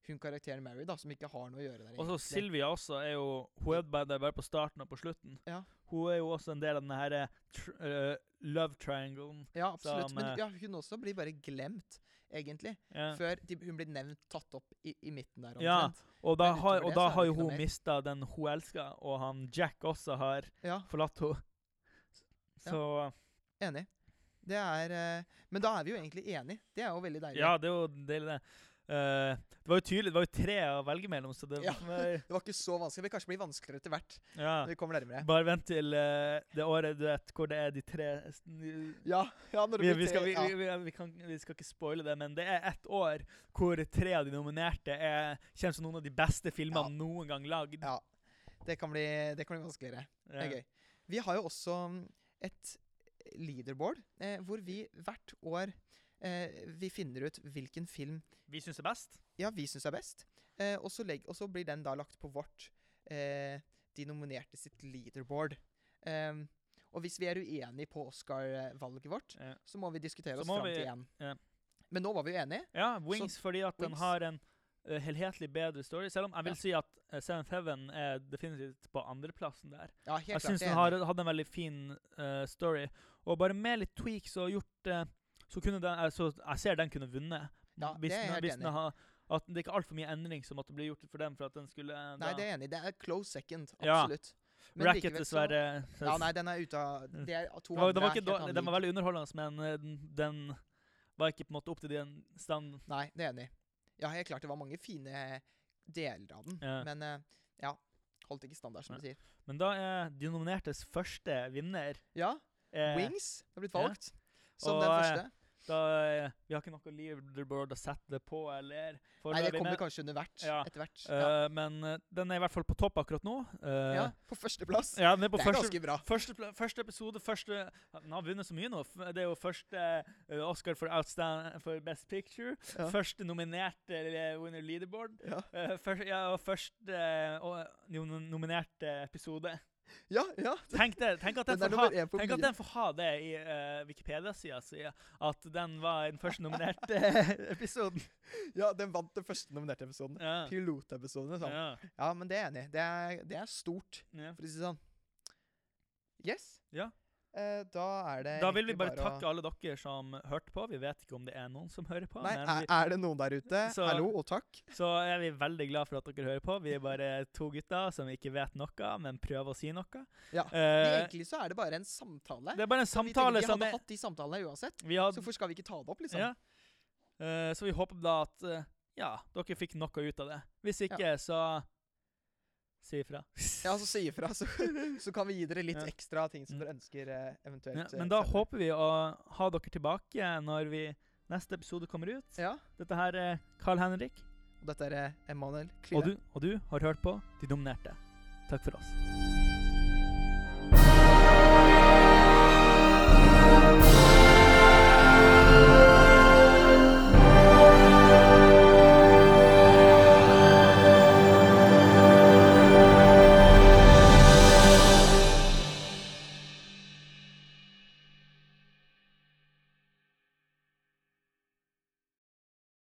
hun karakteren Mary, da, som ikke har noe å gjøre der. Og så. Sylvia også er jo Hun er bare bare på starten og på slutten. Ja. Hun er jo også en del av den her eh, uh, love trianglen. Ja, absolutt. som, Men eh, ja, hun også blir bare glemt, egentlig. Ja. Før hun blir nevnt tatt opp i, i midten der. Ja. Og da har, og det da har jo hun mista den hun elsker, og han Jack også har Ja. forlatt henne. Så Enig. Det er eh, Men da er vi jo egentlig enige. Det er jo veldig deilig. ja, det er jo deilig, det. Eh, det var jo tydelig, det var jo tre å velge mellom, så det Ja. var Det var ikke så vanskelig. Det vil kanskje bli vanskeligere etter hvert. ja. når vi kommer nærmere. Bare vent til uh, det året du vet, hvor det er de tre Ja, ja når det vi, blir vi, skal, vi, ja. vi, kan, vi skal ikke spoile det, men det er ett år hvor tre av de nominerte er, kjent som noen av de beste filmene noen gang lagd. Ja. Det kan, bli, det kan bli vanskeligere. Det er gøy. Vi har jo også mm, et leaderboard eh, hvor vi hvert år eh, vi finner ut hvilken film Vi syns er best. ja, vi syns er best. Eh, og, så legg, og så blir den da lagt på vårt eh, De nominerte sitt leaderboard. Ehm, og hvis vi er uenige på Oscar-valget vårt, Ja. så må vi diskutere oss fram til én. ja. Men nå var vi uenige. Ja, Wings fordi at den har en eh, helhetlig bedre story. Selv om jeg vil Ja. si at uh, Seventh Heaven er definitivt på andreplassen der. Ja, helt Jeg syns den har, hadde en veldig fin uh, story. Og bare med litt tweaks og gjort eh, Så kunne den eh, Så jeg ser den kunne vunnet. Ja, hvis det er jeg helt enig den i. at det ikke er altfor mye endring som måtte bli gjort for dem for at den skulle Da. Nei, det er jeg enig i. Det er close second. Ja. Men Racket, likevel så- dessverre. Ja, nei, den er ute av Det er to det var, andre var dårlig, annen den var veldig underholdende, men eh, den, den var ikke på en måte opp til den standen. Nei, det er enig. Ja, helt klart det var mange fine deler av den, Ja. men eh, ja. Holdt ikke standard, som du sier. Men da er de nominertes første vinner Ja, eh, Wings har blitt ja. valgt som Og, den eh, første. Da, eh, vi har ikke noe leaderboard å sette det på, eller Nei, det kommer kanskje under hvert. Ja, Etter hvert. Ja. Uh, Men eh, den er i hvert fall på topp akkurat nå. Uh, ja, på førsteplass. ja, det er første, ganske bra. første, første episode første Den har vunnet så mye nå. Det er jo første uh, Oscar for, outstand, for Best Picture. Ja. Første nominerte eh, winner leaderboard. Ja, Eh, først, ja, og første eh, nominerte episode. Ja. ja. Tenk, det, tenk, at den Den ha, tenk at den får ha det i uh, Wikipedia-sida si. At den var den første nominerte episoden. Ja, den vant den første nominerte episoden. Ja. Pilotepisoden. Liksom. Ja. Ja. men det er jeg enig i. Det, det er stort, Ja. for å si det sånn. Yes. Ja. Eh, da er det Da vil vi bare, bare å- takke alle dere som hørte på. Vi vet ikke om det er noen som hører på. Nei, men vi, er det noen der ute? Så- Hallo og takk. så er vi veldig glad for at dere hører på. Vi er bare to gutter som ikke vet noe, men prøver å si noe. Ja. uh, Egentlig så er det bare en samtale. det er bare en samtale vi tenker, vi hadde hatt de samtalene uansett. vi Så hvorfor skal vi ikke ta det opp, liksom? ja. Uh, Så vi håper da at uh, ja, dere fikk noe ut av det. Hvis ikke, så si ifra. Ja, så si ifra, så, så kan vi gi dere litt ekstra ting som Mm. dere ønsker eh, eventuelt. Ja, eh, men da senere. håper vi å ha dere tilbake når vi neste episode kommer ut. Ja. Dette her er Carl Henrik, Og dette er Emanuel Emanuel og du, og du har hørt på De dominerte. Takk for oss.